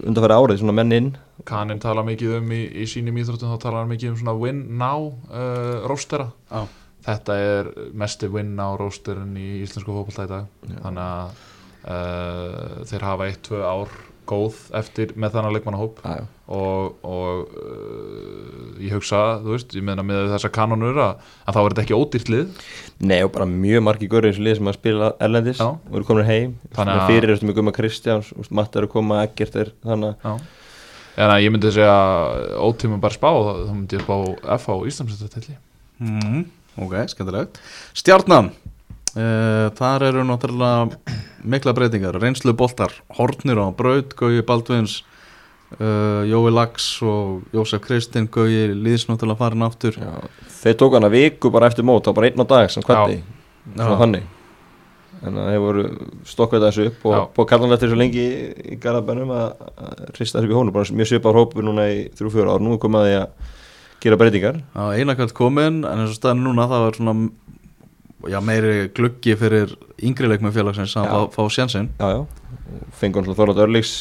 undanfæri árið, svona menn inn. Kanin tala mikið um í, í sínum íþróttum þá tala hann mikið um svona win now uh, róstera. Já, þetta er mesti win now rósterin í íslensku fótballtæði dag. Já. þannig að uh, þeir hafa eitt, tvö ár góð eftir með þannig leikmannahóp. Já, já, og, og uh, ég hugsa, þú veist, ég meina með þessa kanonur að, að þá er þetta ekki ódýrt lið. Nei, og bara mjög margi görður eins og lið sem að spila erlendis Já. og eru komin heim. Þannig þannig að- að fyrir eftir mjög gumma Kristjáns Matt er að koma, Eggert er þannig að Já. en að ég myndi segja ótímum bara spá, þá þá myndi ég spá F á Íslandsættartelli mm, ok, skemmtilegt. Stjarnan uh, þar eru náttúrulega mikla breytingar, reynslu boltar Hornir á Braut, Gauji Baldvins uh, Jói Lax og Jósef Kristinn, Gauji Lýðs náttúrulega farin aftur. Já, þeir tók hann að viku bara eftir mót, þá bara einn á dag sem kvatti, svona Já. þannig. En að þeir voru stokkað þessu upp og búið kallan eftir svo lengi í Garabænum að hrista þessu upp í hónu, bara mjög svipar hópur núna í þrjú fjóra ár, nú því að gera breytingar. Já, einakvæmt komin en eins og staðin núna það var svona já, meiri gluggi fyrir yngri leikmenn félagsins að fá, fá sjansinn Já, já, fengur hann Þorlát Örlíks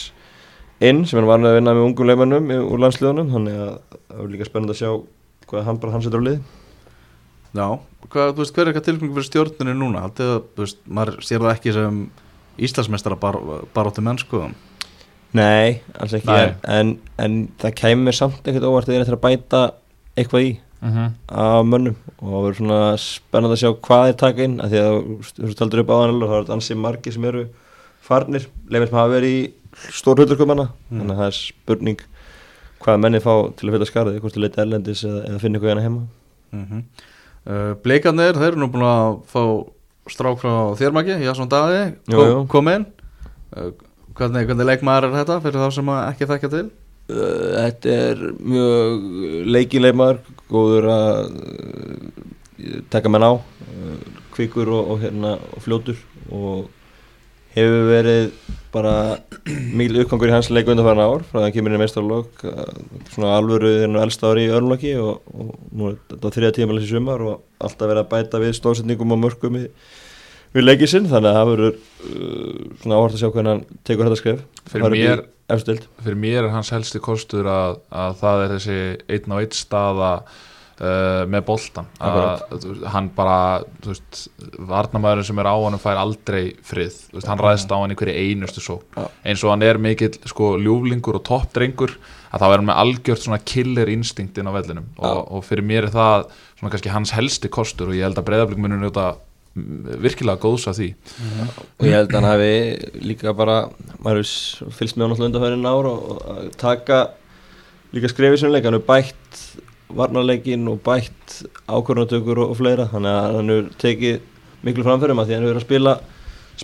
inn sem er vanið að vinna með ungum leimannum úr landsliðunum þannig að það er líka spennandi að sjá hvað hann bara hann setur á lið. Já, hvað, þú veist, hver er eitthvað tilkynning fyrir stjórnunni núna? Haldið að, þú veist, maður sér það ekki sem Íslandsmeistara bar, baróttu mennsku Nei, alls ekki Nei. En, en það kæmur samt ekkert óvart þegar þeir að bæta eitthvað í Mhm. af mönnum og það verður svona spennandi að sjá hvað þeir taka inn af því að þú taldur upp á hann og það er ansið margir sem eru farnir leifir sem hafa verið í stór hluturkumanna Mm. þannig að það er spurning hvað menni fá til að fylla skarði hvort þú leita erlendis eða, eða finna eitthvað hérna heima mm -hmm. uh, Bleikarnir, þeir eru nú búin að fá strák frá þérmæki, Jasson Daði kom, kom inn uh, hvernig, hvernig leikmaður er þetta fyrir þá sem ekki þekka til? Uh, Þetta er mjög leikileimar, góður að uh, taka menn á, uh, kvikur og, og, hérna, og fljótur og hefur verið bara mjög uppgangur í hans leiku undanfæðan ár frá það að hann kemur inn í meistarlokk, svona alvöru þennu elsta ári í örnlokki og, og nú er þetta þriða tímalis í sumar og alltaf verið að bæta við stóðsetningum og mörgum í, við leikið sinn þannig að það verður uh, svona áhvert að sjá hvernig hann tekur þetta skref. Fyrir mér, Efstild. fyrir mér er hans helsti kostur að, að það er þessi einn og einn staða uh, með boltan hann bara þú veist, varnamæðurinn sem er á hann fær aldrei frið, veist, hann ræðst á hann í hverju einustu só, Já. eins og hann er mikill sko ljúflingur og toppdrengur að er hann með algjört svona killer instinct inn á vellinum. Og, og fyrir mér er það svona kannski hans helsti kostur og ég held að breyðablík munur njóta mm, virkilega góðs af því. Og ég held að hann hafi líka bara maður fylgst með hann alltaf undanfærin ár og, að taka líka skrefið sem leik, hann hefur bætt varnarleikin og bætt ákvörðanatökur og, og fleira, þannig að hann hefur tekið miklu framförum að því hann hefur verið að spila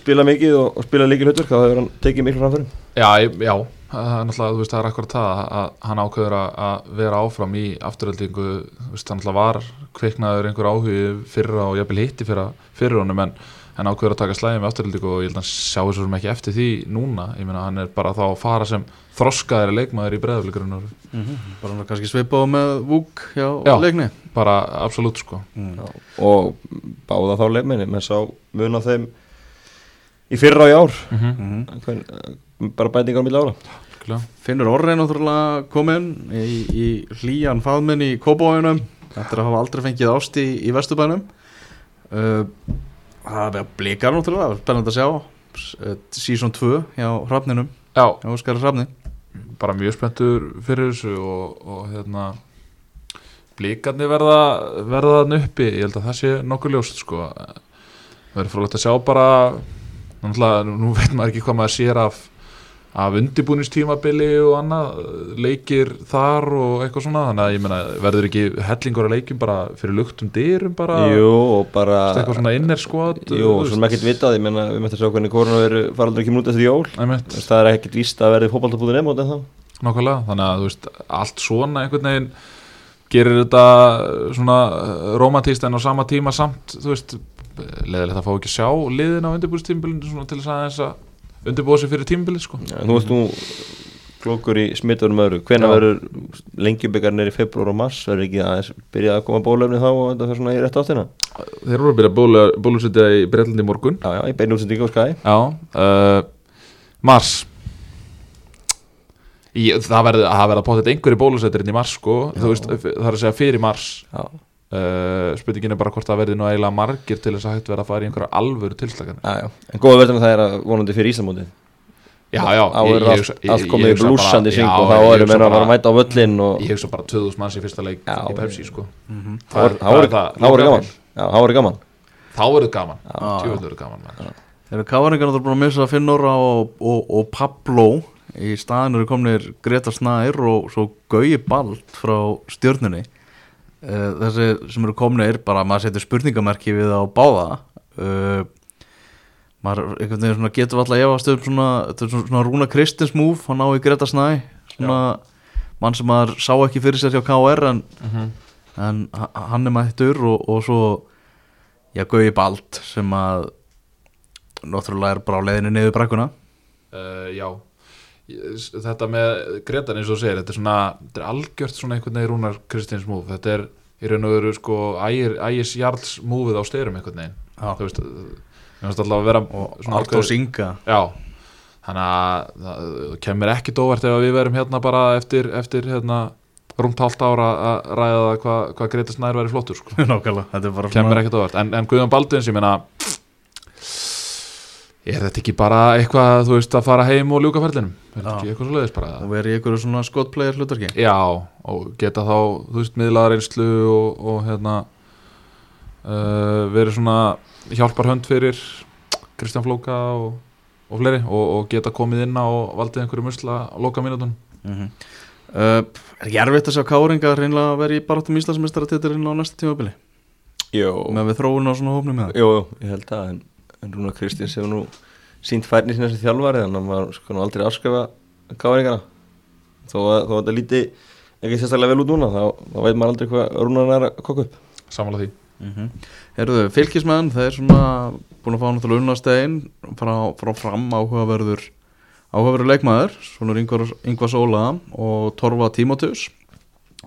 spila mikið og, og spila líkil hutverk þá hefur hann tekið miklu framförum. Já, já, það er náttúrulega, þú veist, það er akkurat það að- að hann ákveður að, að vera áfram í afturöldingu, þú veist, hann náttúrulega var kviknaður einhver áhugi fyrra og jafnvel hitti fyrra fyrir honum en hann ákveður að taka slæði með afturöldingu og ég held að hann sjá sem ekki eftir því núna, ég meina hann er bara þá að fara sem þroskaðari leikmaður í breðafleikurinn Bara hann kannski svipað með vúk hjá Já. leikni bara absolutt sko mm. og báða þá leikminni, menn sá mun á þeim í fyrra og í ár. Mm -hmm. Mm Hvern, bara bætingar á milli ára. Finnur Orri náttúrulega komin í, í hlýjan faðminn í Kópavóinum eftir að hafa aldrei fengið ást í, í Vesturbænum. Uh, Það er blikar náttúrulega, spennandi að sjá uh, Season 2 hjá Hrafninum. Já, hjá Óskari Hrafni. Bara mjög spenntur fyrir þessu og, og hérna blíkarnir verða verða þarna uppi, ég held að það sé nokkuð ljóst sko. Verður frólægt að sjá bara náttúrulega, nú veit maður ekki hvað maður sér af af undirbúningstímabili og annað, leikir þar og eitthvað svona, þannig að ég meina verður ekki hellingur að leikjum bara fyrir luktum dyrum bara, Jú, bara eitthvað svona inner squad Jú, svona ekkert vitað, ég menna við möttum að sjá hvernig koronaviru faraldur ekki út eftir jól. Það er ekkert víst að verði fótballtabúðin emót en þá nákvæmlega, þannig að þú veist, allt svona einhvern veginn gerir þetta svona romantíst en á sama tíma samt, þú veist leðilegt að fá ekki að sjá liðin á undirbúðstímbilinu svona til þess að þess að undirbúða sig fyrir tímbilið sko. Ja, nú klókur í smitturum öðru. Hvenær Já. verður lengjubikar í februar og mars? Verður ekki aðeins byrjað að koma bólöfni þá og þetta fyrir svona í rétt áttina? Þeir eru að byrja bólu, bólusetja í Breitlandi í morgun. Já, já, í beinu útsendingu á skæ Já, uh, Mars. Í, Það verður að að potið einhverju bólusetjarinn í Mars sko, þú veist, það er að segja fyrir Mars. Já, uh, spurningin er bara hvort það verði nú eiginlega margir til þess að hægt verða að fara í einhverja alvöru já En góða verður það er að vonandi fyrir Íslamótið Já, já, Þá er allt, komið í bara- blúsandi syng og þá erum við að bara- fara að mæta á völlin og Ég hugsa bara 2000 manns í fyrsta leik Já, í Pepsi sko. Mhm. þá er- er- er Loka gaman. Þá er gaman. Þá verður gaman, verður gaman eru káringar náttúrulega búin að missa Finnóra og, og, og Pablo? Í staðin eru komnir Greta Snær og svo Gauji Bald frá stjörnunni uh, þessi sem eru komnir bara maður setur spurningamerki við á báða. Uh, maður einhvern veginn svona getur alltaf efast um svona, þetta er svona, svona Rúna Kristins múf hann á í Greta Snæ. Svona mann sem maður sá ekki fyrir sér hjá KR en, en ha- hann er mættur og, og svo já, Gauji Bald sem að náttúrulega er bara á leiðinu niður brekkuna. Uh, Já, þetta með Gretar eins og segir, þetta er svona þetta er algjört svona einhvern veginn Rúnar Kristins múf þetta er í raun og veru sko ægis jarls múfið á styrum einhvern veginn. Já. þú veist, mér finnst alltaf vera og svona Artós ákveðið- Inga. Já, þannig að það kemur ekki dóvert ef við verum hérna bara eftir, eftir hérna, rúmt hálft ára að ræða hvað hva Greta Snær væri flottur sko. nákvæmlega, þetta er bara kemur ekki dóvert, en, en Guðjón Baldvins ég meina er þetta ekki bara eitthvað þú veist að fara heim og ljúka ferlinum? Er þetta ekki eitthvað svo leiðis bara? Og verið í einhverju svona skotplayer hlutarki Já, og geta þá, þú veist, miðlaðar einslu og, og hérna uh, verið svona hjálpar hönd fyrir Kristján Flóka og, og fleiri og, og geta komið inn á og valdið einhverju musla á loka mínúton mm -hmm. uh, Er ekki erfitt að sjá Káringa reynilega að vera í baráttum Íslandsmeistaratitilinn á næsta tímabili? Jó, með við þróun á svona hófnum með það Jú, jú, ég held að en, en Rúnar Kristins hefur nú sínt færni sinna sem þjálfari þannig að maður sko nú aldrei afskrifa káringana þó að þó að þetta líti ekki sérstaklega vel út núna þá, þá veit maður aldrei hvað Rúnar er að kokka upp. Samanlega því. Mm -hmm. Herðu, fylgismenn, þeir svona búin að fá náttúrulega unnastegin frá, frá fram áhugaverður áhugaverður leikmaður, svona Ingvar, Ingvar Sóla og Torfa Tímoteus.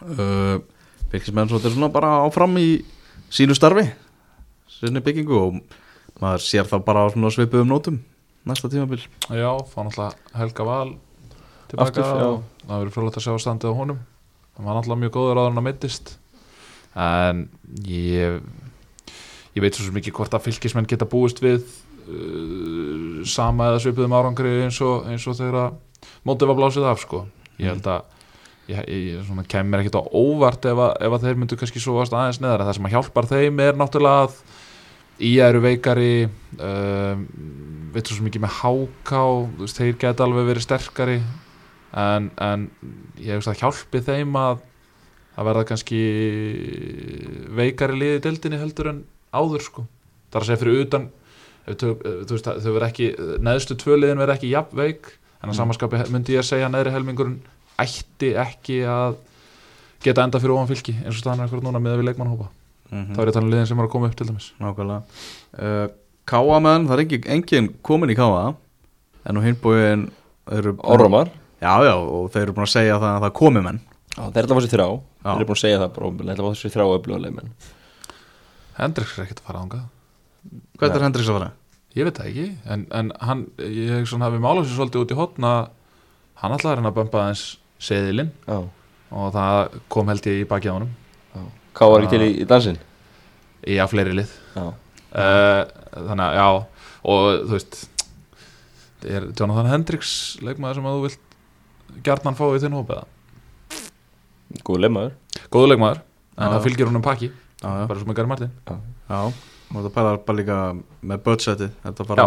Uh, fylgismenn svo þetta er svona bara áfram í sínu starfi sinni byggingu og maður sér það bara á svona svipuðum nótum næsta tímabil. Já, fá náttúrulega Helga Val tilbaka Aftur, og það verður frólægt að sjá standið á honum. Það var náttúrulega mjög góður áður en að meittist en ég ég veit svo ekki hvort að fylgismenn geta búist við uh, sama eða svipuðum árangri eins og, eins og þegar að mótið var blásið af sko. Ég held að ég, ég svona, kemur ekkert á óvart ef að, ef að þeir myndu kannski svo aðeins neðar. Það sem að hjálpar þeim er náttúrulega að í eru veikari um, veit svo ekki með háká veist, þeir geta alveg verið sterkari en, en ég veist að hjálpi þeim að að verða kannski veikari liði í deildinni heldur en áður sko það er að segja fyrir utan þau, verða ekki neðstu tvö liðin verða ekki jafn veik en að Mm. samanskapi myndi ég að segja að neðri helmingurinn ætti ekki að geta enda fyrir ofan fylki eins og staðan er eitthvað núna með við leikmannhópa mm þá er ég að tala um liðin sem er að koma upp til dæmis. Nákvæmlega. Uh, Káamenn, það er ekki engin komin í Káa en á hinbúin eru Orrumar Já, já, og þeir eru búin að segja það að það komi menn. Já, þeir að fá sér þrjá. Já. Þeir eru búin að segja það bara Þeir ætla að fá sér þrjá öfluguleg menn Hendriks er ekkert að fara ánga Hvað er Hendriks að fara? ég veit það ekki en, en hann, ég hef svona hafið málað sér svolítið út í hotna hann ætlaði að reyna að bömpa aðeins seðilinn. Og það kom held ég í baki á já Ká var ekki til í, í dansin að fleiri lið. Já, uh, þannig að já og þú veist það er Jonathan Hendricks leikmaður sem að þú vilt gjarnan fá í þinn hópiða góð leikmaður. Góðu leikmaður, en Já, það já. fylgir honum pakki. Já, já, bara sem að Gary Martin. Já. Og það pælar bara líka með budgetið. Þetta bara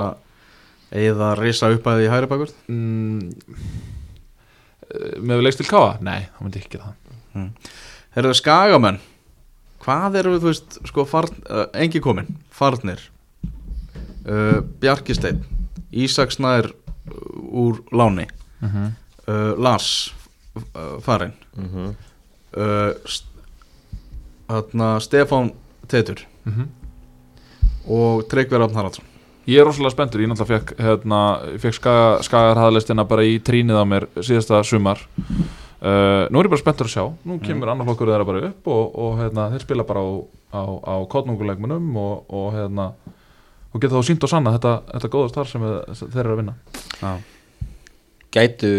eða risa upp að því hægri bakur. Mm, eh, með við leikst til Káa? Nei, það myndi ekki það. Þeir eru skagamenn Hvað eru, þú veist, sko, farn, uh, engi komin, farnir? Uh, Bjarkisteinn Ísak Snær uh, úr Láni. Uh, Lars uh, farinn. Mm -hmm. uh, st Þarna Stefán Tetur Mhm. og Tryggver Rafn Haraldsson. Ég er rosalega spenntur, ég náttúrulega fekk, hérna, ég fekk skaga, skagarhæðlistina bara í trínið á mér síðasta sumar uh, Nú er ég bara spenntur að sjá, nú kemur annar flokkur þeirra bara upp og, og hérna, þeir spila bara á, á, á kotnunguleikmunum og, og, hérna, og geta þá sínt og sanna þetta, þetta góða starf sem þeir eru að vinna. Já, Gætu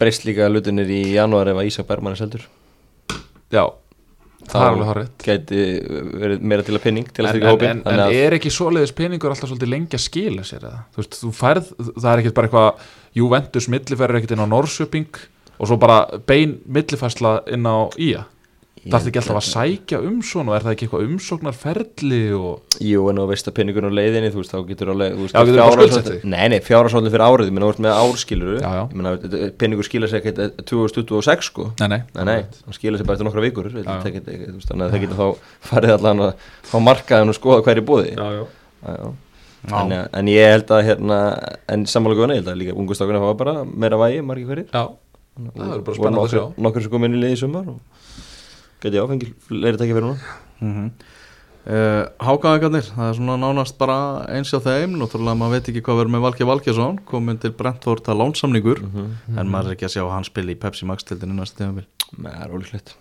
breyst líka lutinir í janúar ef að Ísak Bergman er seldur? Já, það Þá er alveg horrið Gæti verið meira til að pinning til að En, en, en, en er ekki svoleiðis peningur alltaf svolítið lengi að skila sér eða? Þú veist, þú færð, það er ekkert bara eitthvað Juventus milliferður ekkert inn á Norrköping og svo bara bein millifærsla inn á IA Það er ekki alltaf að sækja um svona? Og er það ekki eitthvað umsóknarferli og Jú, en þú veist að pinningun á leiðinni Þú veist, þá getur alveg Já, getur skuldsett þig. Nei, nei, fjárhagsvöldin fyrir árið Ég meina, þú veist með árskiluru. Ég meina, þetta- pinningur skila sér ekkert 2026 sko. Nei, nei, Nei, nei, hann skila sér bara eftir nokkra vikur það Þannig að það getur þá farið allan að fá markaðin og skoða hver er búði Já, já. Já. Já. En, eh, en ég held að hérna, en sammála guðana, ég held að líka ungustákunni fá bara meira vægi, margir hverjir. Já, það verður bara Og spennandi að sjá. Nokkur sem kom inn í liði í sumar og geti áfengið fleiri tekja fyrir núna. Mm uh, Hákaðingarnir, það er svona nánast bara eins á þeim, náttúrulega maður veit ekki hvað verður með Valgi Valgjason, komin til Brentford að lánsamningur, en maður er ekki að sjá að hann spili í Pepsi Max til þenni næsta tímabil. Nei, það er ólíklegt.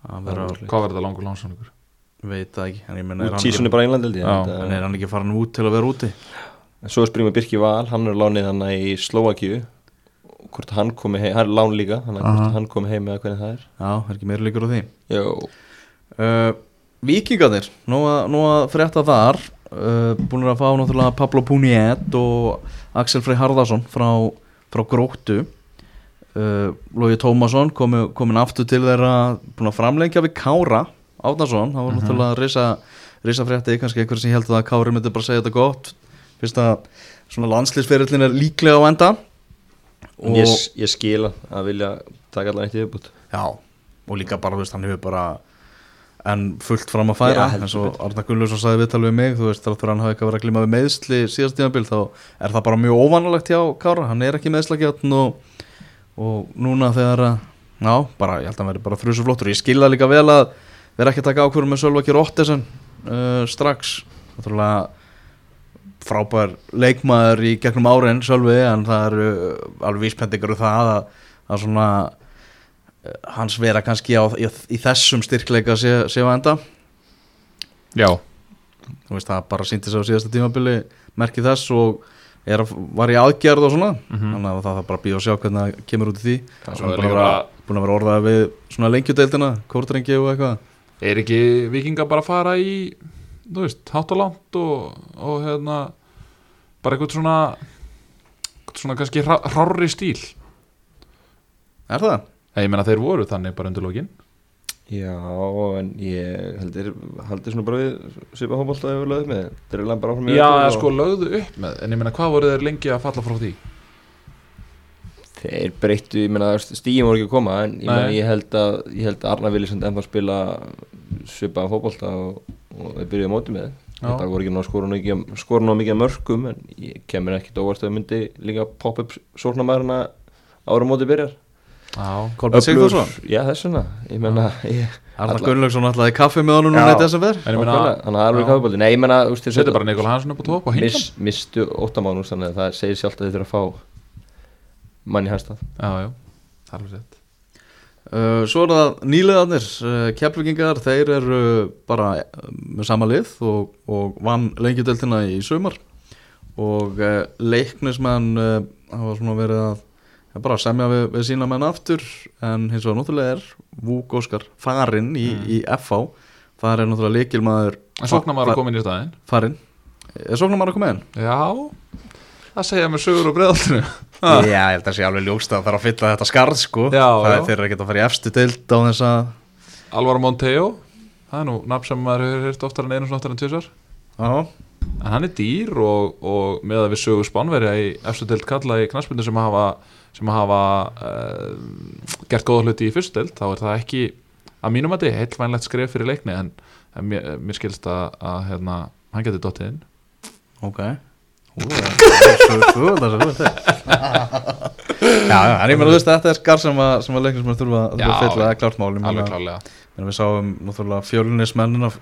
Það Hvað verður þetta langur lánsamningur? veit það ekki, en ég menna er, Út hann sísunni ekki- bara Já. en, en er hann ekki farin út til að vera úti? En Svo er springum Birki Val, hann er lánið hann í Slovakíu Hvort hann komi heim, hann er lán líka hvort hann komi heim eða hvernig það er. Já, er ekki meira líkur á því? Uh, Víkingarnir, nú að, nú að frétta þar uh, búin að fá náttúrulega Pablo Puniet og Axel Frey Harðarsson frá, frá Gróttu. Uh, Lógi Tómasson komi, komin aftur til þeirra búin að framlengja við Kára Átnarsson, það var náttúrulega risa, risa frétti, kannski einhver sem held að Kári myndi bara segja þetta gott. Fyrst að svona landslýsferillin er líklega á enda ég, ég skil hann að vilja taka allan eitt í viðbútt Já, og líka bara, þú veist, hann hefur bara en fullt fram að færa Já, eins og Arna Gullarsson sagði viðtal við mig þú veist, þáttur að hann hafi eitthvað verið að glíma við meðsli síðast tímabil, þá er það bara mjög óvanalegt hjá Kára, hann er ekki meðslagjátt og, og núna þegar að já, bara, ég held að hann veri bara þrjusu flottur. Ég skilða líka vel að vera ekki að taka ákvörðum með Sölvaki Rottesen uh, strax, náttúrulega frábær leikmaður í gegnum árin Sölvi, en það eru alveg víspendingar um það að, að svona eh, hans vera kannski á, í, í þessum styrkleika sé, sé á enda. Já, þú veist það bara sýndi sig á síðasta tímabili merki þess og er, að- var í aðgerð og svona. Þannig að það þarf bara að býja og sjá hvernig það kemur út í því. Það er búin að að vera orðað við svona lengjudeildina, kórdrengi og eitthvað. Er ekki vikinga bara að fara í þú veist, hátt og langt og, og hérna bara eitthvað svona svona kannski hrá- hrárri stíl. Er það? Ég meina þeir voru þannig bara undir lókin Já, en ég heldur, heldur svona bara við svipa hópolta að við lögum með. Þeir eru langt bara áfram Já, sko lögðu upp með en ég meina hvað voru þeir lengi að falla frá því Þeir breyttu, ég meina stíðin voru ekki að koma En ég, meina, ég held að að Arna sem ennþá spila svipaðan fótbolta og, og þeir byrjuði á móti með. Þetta voru ekki ná skora ná mikið, mörgum En ég kemur ekkit óvart að þau myndi líka pop up sórnamæðurna ára móti byrjar. Já, Kolbjörn Sigþórsson? Já, þess vegna, ég meina Arna Gunnlaugsson alltaf í kaffi með honum núna í meina Nákvæmlega, Þannig að það er alveg Já. kaffibólti Nei, ég meina, þeir Setja bara Nikola Hansson upp á topp og mis, Mistu óttamánus, þannig að það segir sjálft að þeir þurfa að fá mann í hans stað Já, já, það er alveg sett Uh, svo er það nýlegaðnir uh, keflingingar, þeir eru bara uh, með sama lið og, og vann lengjudeltina í sumar. Og uh, leiknismenn uh, hafa svona verið að ja, bara semja við, við sína menn aftur. En hins vegar náttúrulega er Vúk Óskar farinn í, í FH það er náttúrulega leikilmaður En sóknar maður að koma inn í staðinn? Farinn. Er sóknarmaður að koma inn? Já, það segja mér sögur og breðaltinu Já, ég held að sé alveg ljóst að það þarf að fylla þetta skarð sko. Já, það já. er þeirra að geta að fara í efstu deild á þess að Alvaro Monteo Það er nú nafn sem maður hefur hýrt oftar en einu svona oftar en tvisar Já, En hann er dýr og, og með að við sögu spánverja í efstu deild kalla í knaspindu sem hafa, sem hafa uh, gert góða hluti í fyrstu deild þá er það ekki að mínum að þið heilvænlegt skref fyrir leikni en, en mér, mér skilst að, að hérna, hann getur dottið inn Ok Ú, það er svo- svo- það er svo- það er- Já, en ég meina þú veist þetta er skar sem að, sem að leiknismenn þurfa að Já, fylla, er klárt mál ég meina- alveg klálega Við sáum náttúrulega fjölunismennin að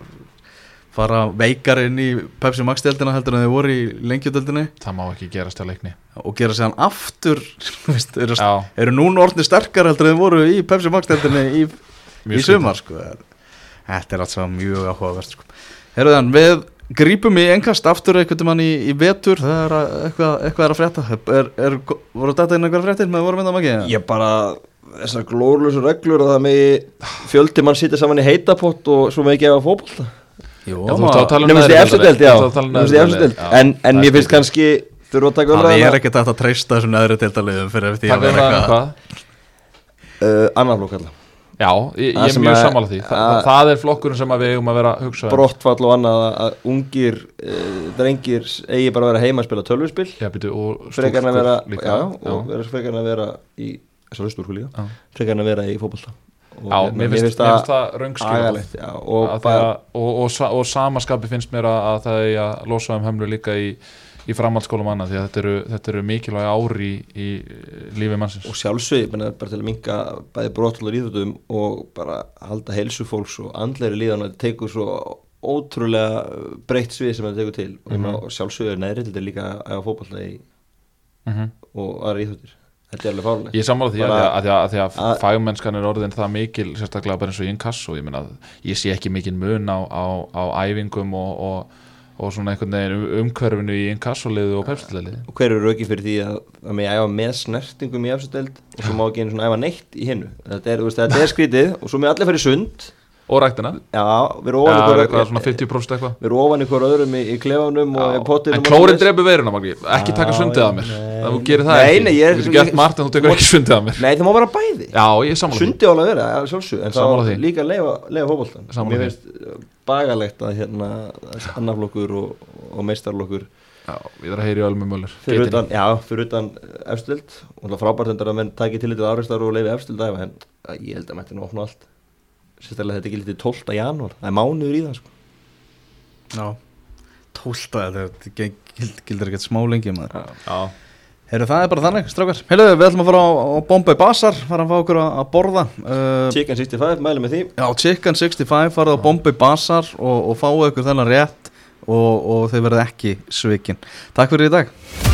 fara veikar inn í Pepsi Max deildina heldur en þeir voru í lengjudeldinni það má ekki gerast hjá leikni og gera sér hann aftur veist, eru, Já. eru núna orðni sterkar heldur en þeir voru í Pepsi Max deildinni í, Mjög í sumar sko. Þetta er alltaf mjög áhugavert sko. Herruðan, við grípum í engast aftur einhvern mann í, í vetur það er að, eitthvað, eitthvað er að frétta. Er, er, voru þetta inn einhver fréttir með vorum við það ekki? Ég bara, þessar glórlösu reglur að það megi fjöldi mann sitja saman í heitapott og svo megi gefa fótbolta. Jú, Já, þú ert að tala um Nefnist í deild, já. Þú ert að tala um Nefnist í já. En, Það er finnst kannski þurfa að taka Það umræðina er ekkert að treysta þessum neðri deildaliðum fyrir eftir því að vera það um eitthvað hvað? Uh, Annar flokk alltaf Já, ég, ég er mjög sammála því. Þa, að- Það er flokkurinn sem við eigum að vera að hugsa um. Brottfall og annað að- ungir uh, drengir eigi bara að vera heima að spila tölvuspil. Já, byrju, og Frekar en að vera já, og vera frekar en að vera í þessari líka. Já. frekar en að vera í fótbolta. Og Já, hérna, mér finnst það já, og og, og, og, sa- og samaskapi finnst mér að það er að losa um hömlu líka í, í framhaldsskólum annað því að þetta eru, þetta eru mikilvæg ári í, í lífi mannsins og menna, bara til að minka bæði brottfallar íþjóttum og bara halda heilsu fólks og andleiri líðan að tekur svo ótrúlega breytt svið sem það tekur til og ég Mhm. meina, og sjálfsögur neðrildið líka að hafa fótballta í Mhm. og aðra íþjóttir þetta er alveg fárlega Ég er sammála því Bara- að, að, að, að að- fagmennskan er orðin það mikil sérstaklega bara eins og í inkasso ég, ég sé ekki mikil mun á, á, á æfingum og, og, og svona einhvern veginn um, umhverfinu í inkassoliðu og pepsiliðu og hver eru rauki fyrir því að, að mig æfa með snertingum í efstudeld og svo má ekki einu svona æfa neitt í hinnu þetta er, veist, þetta er skrítið og svo með allir fyrir sund og ræktina? Já, við erum Já, ofan ykkur eitthvað svona 50% eitthvað? Við erum ofan ykkur öðrum í, í klefanum og í pottinum En og klórin dreipur veiruna Maggi. Ekki taka Já, sundið að mér. Það þú gerir það nei, ekki nei, ég Þú getur gert margt en þú tekur ekki sundið að mér. Nei, það má vera bæði. Já, ég er sammála því. Sundi álega vera, sjálfsög en þá líka fótboltan Sammála mér finnst uh, bagalegt að hérna annaflokkur og, og meistarlokkur Já, ég þarf að heyri Ölmu Möller. fyrir utan, já, fyrir utan efstild. Og frábært endur að menn taki til sérstaklega þetta gildi 12. janúar. Það er mánuður í það sko. Já, tólta þetta gild- gildir ekkert smá lengi maður. Já, Heyrðu, það er bara þannig, strákar. Heyrðu, við ætlum að fara á, á Bombay Bazaar fara að fá okkur að, borða. Uh, Chicken 65, mælum með því. Já, Chicken 65 farið á Bombay Bazaar og, og fáið ykkur þennan rétt og, og þeir verða ekki svikin. Takk fyrir í dag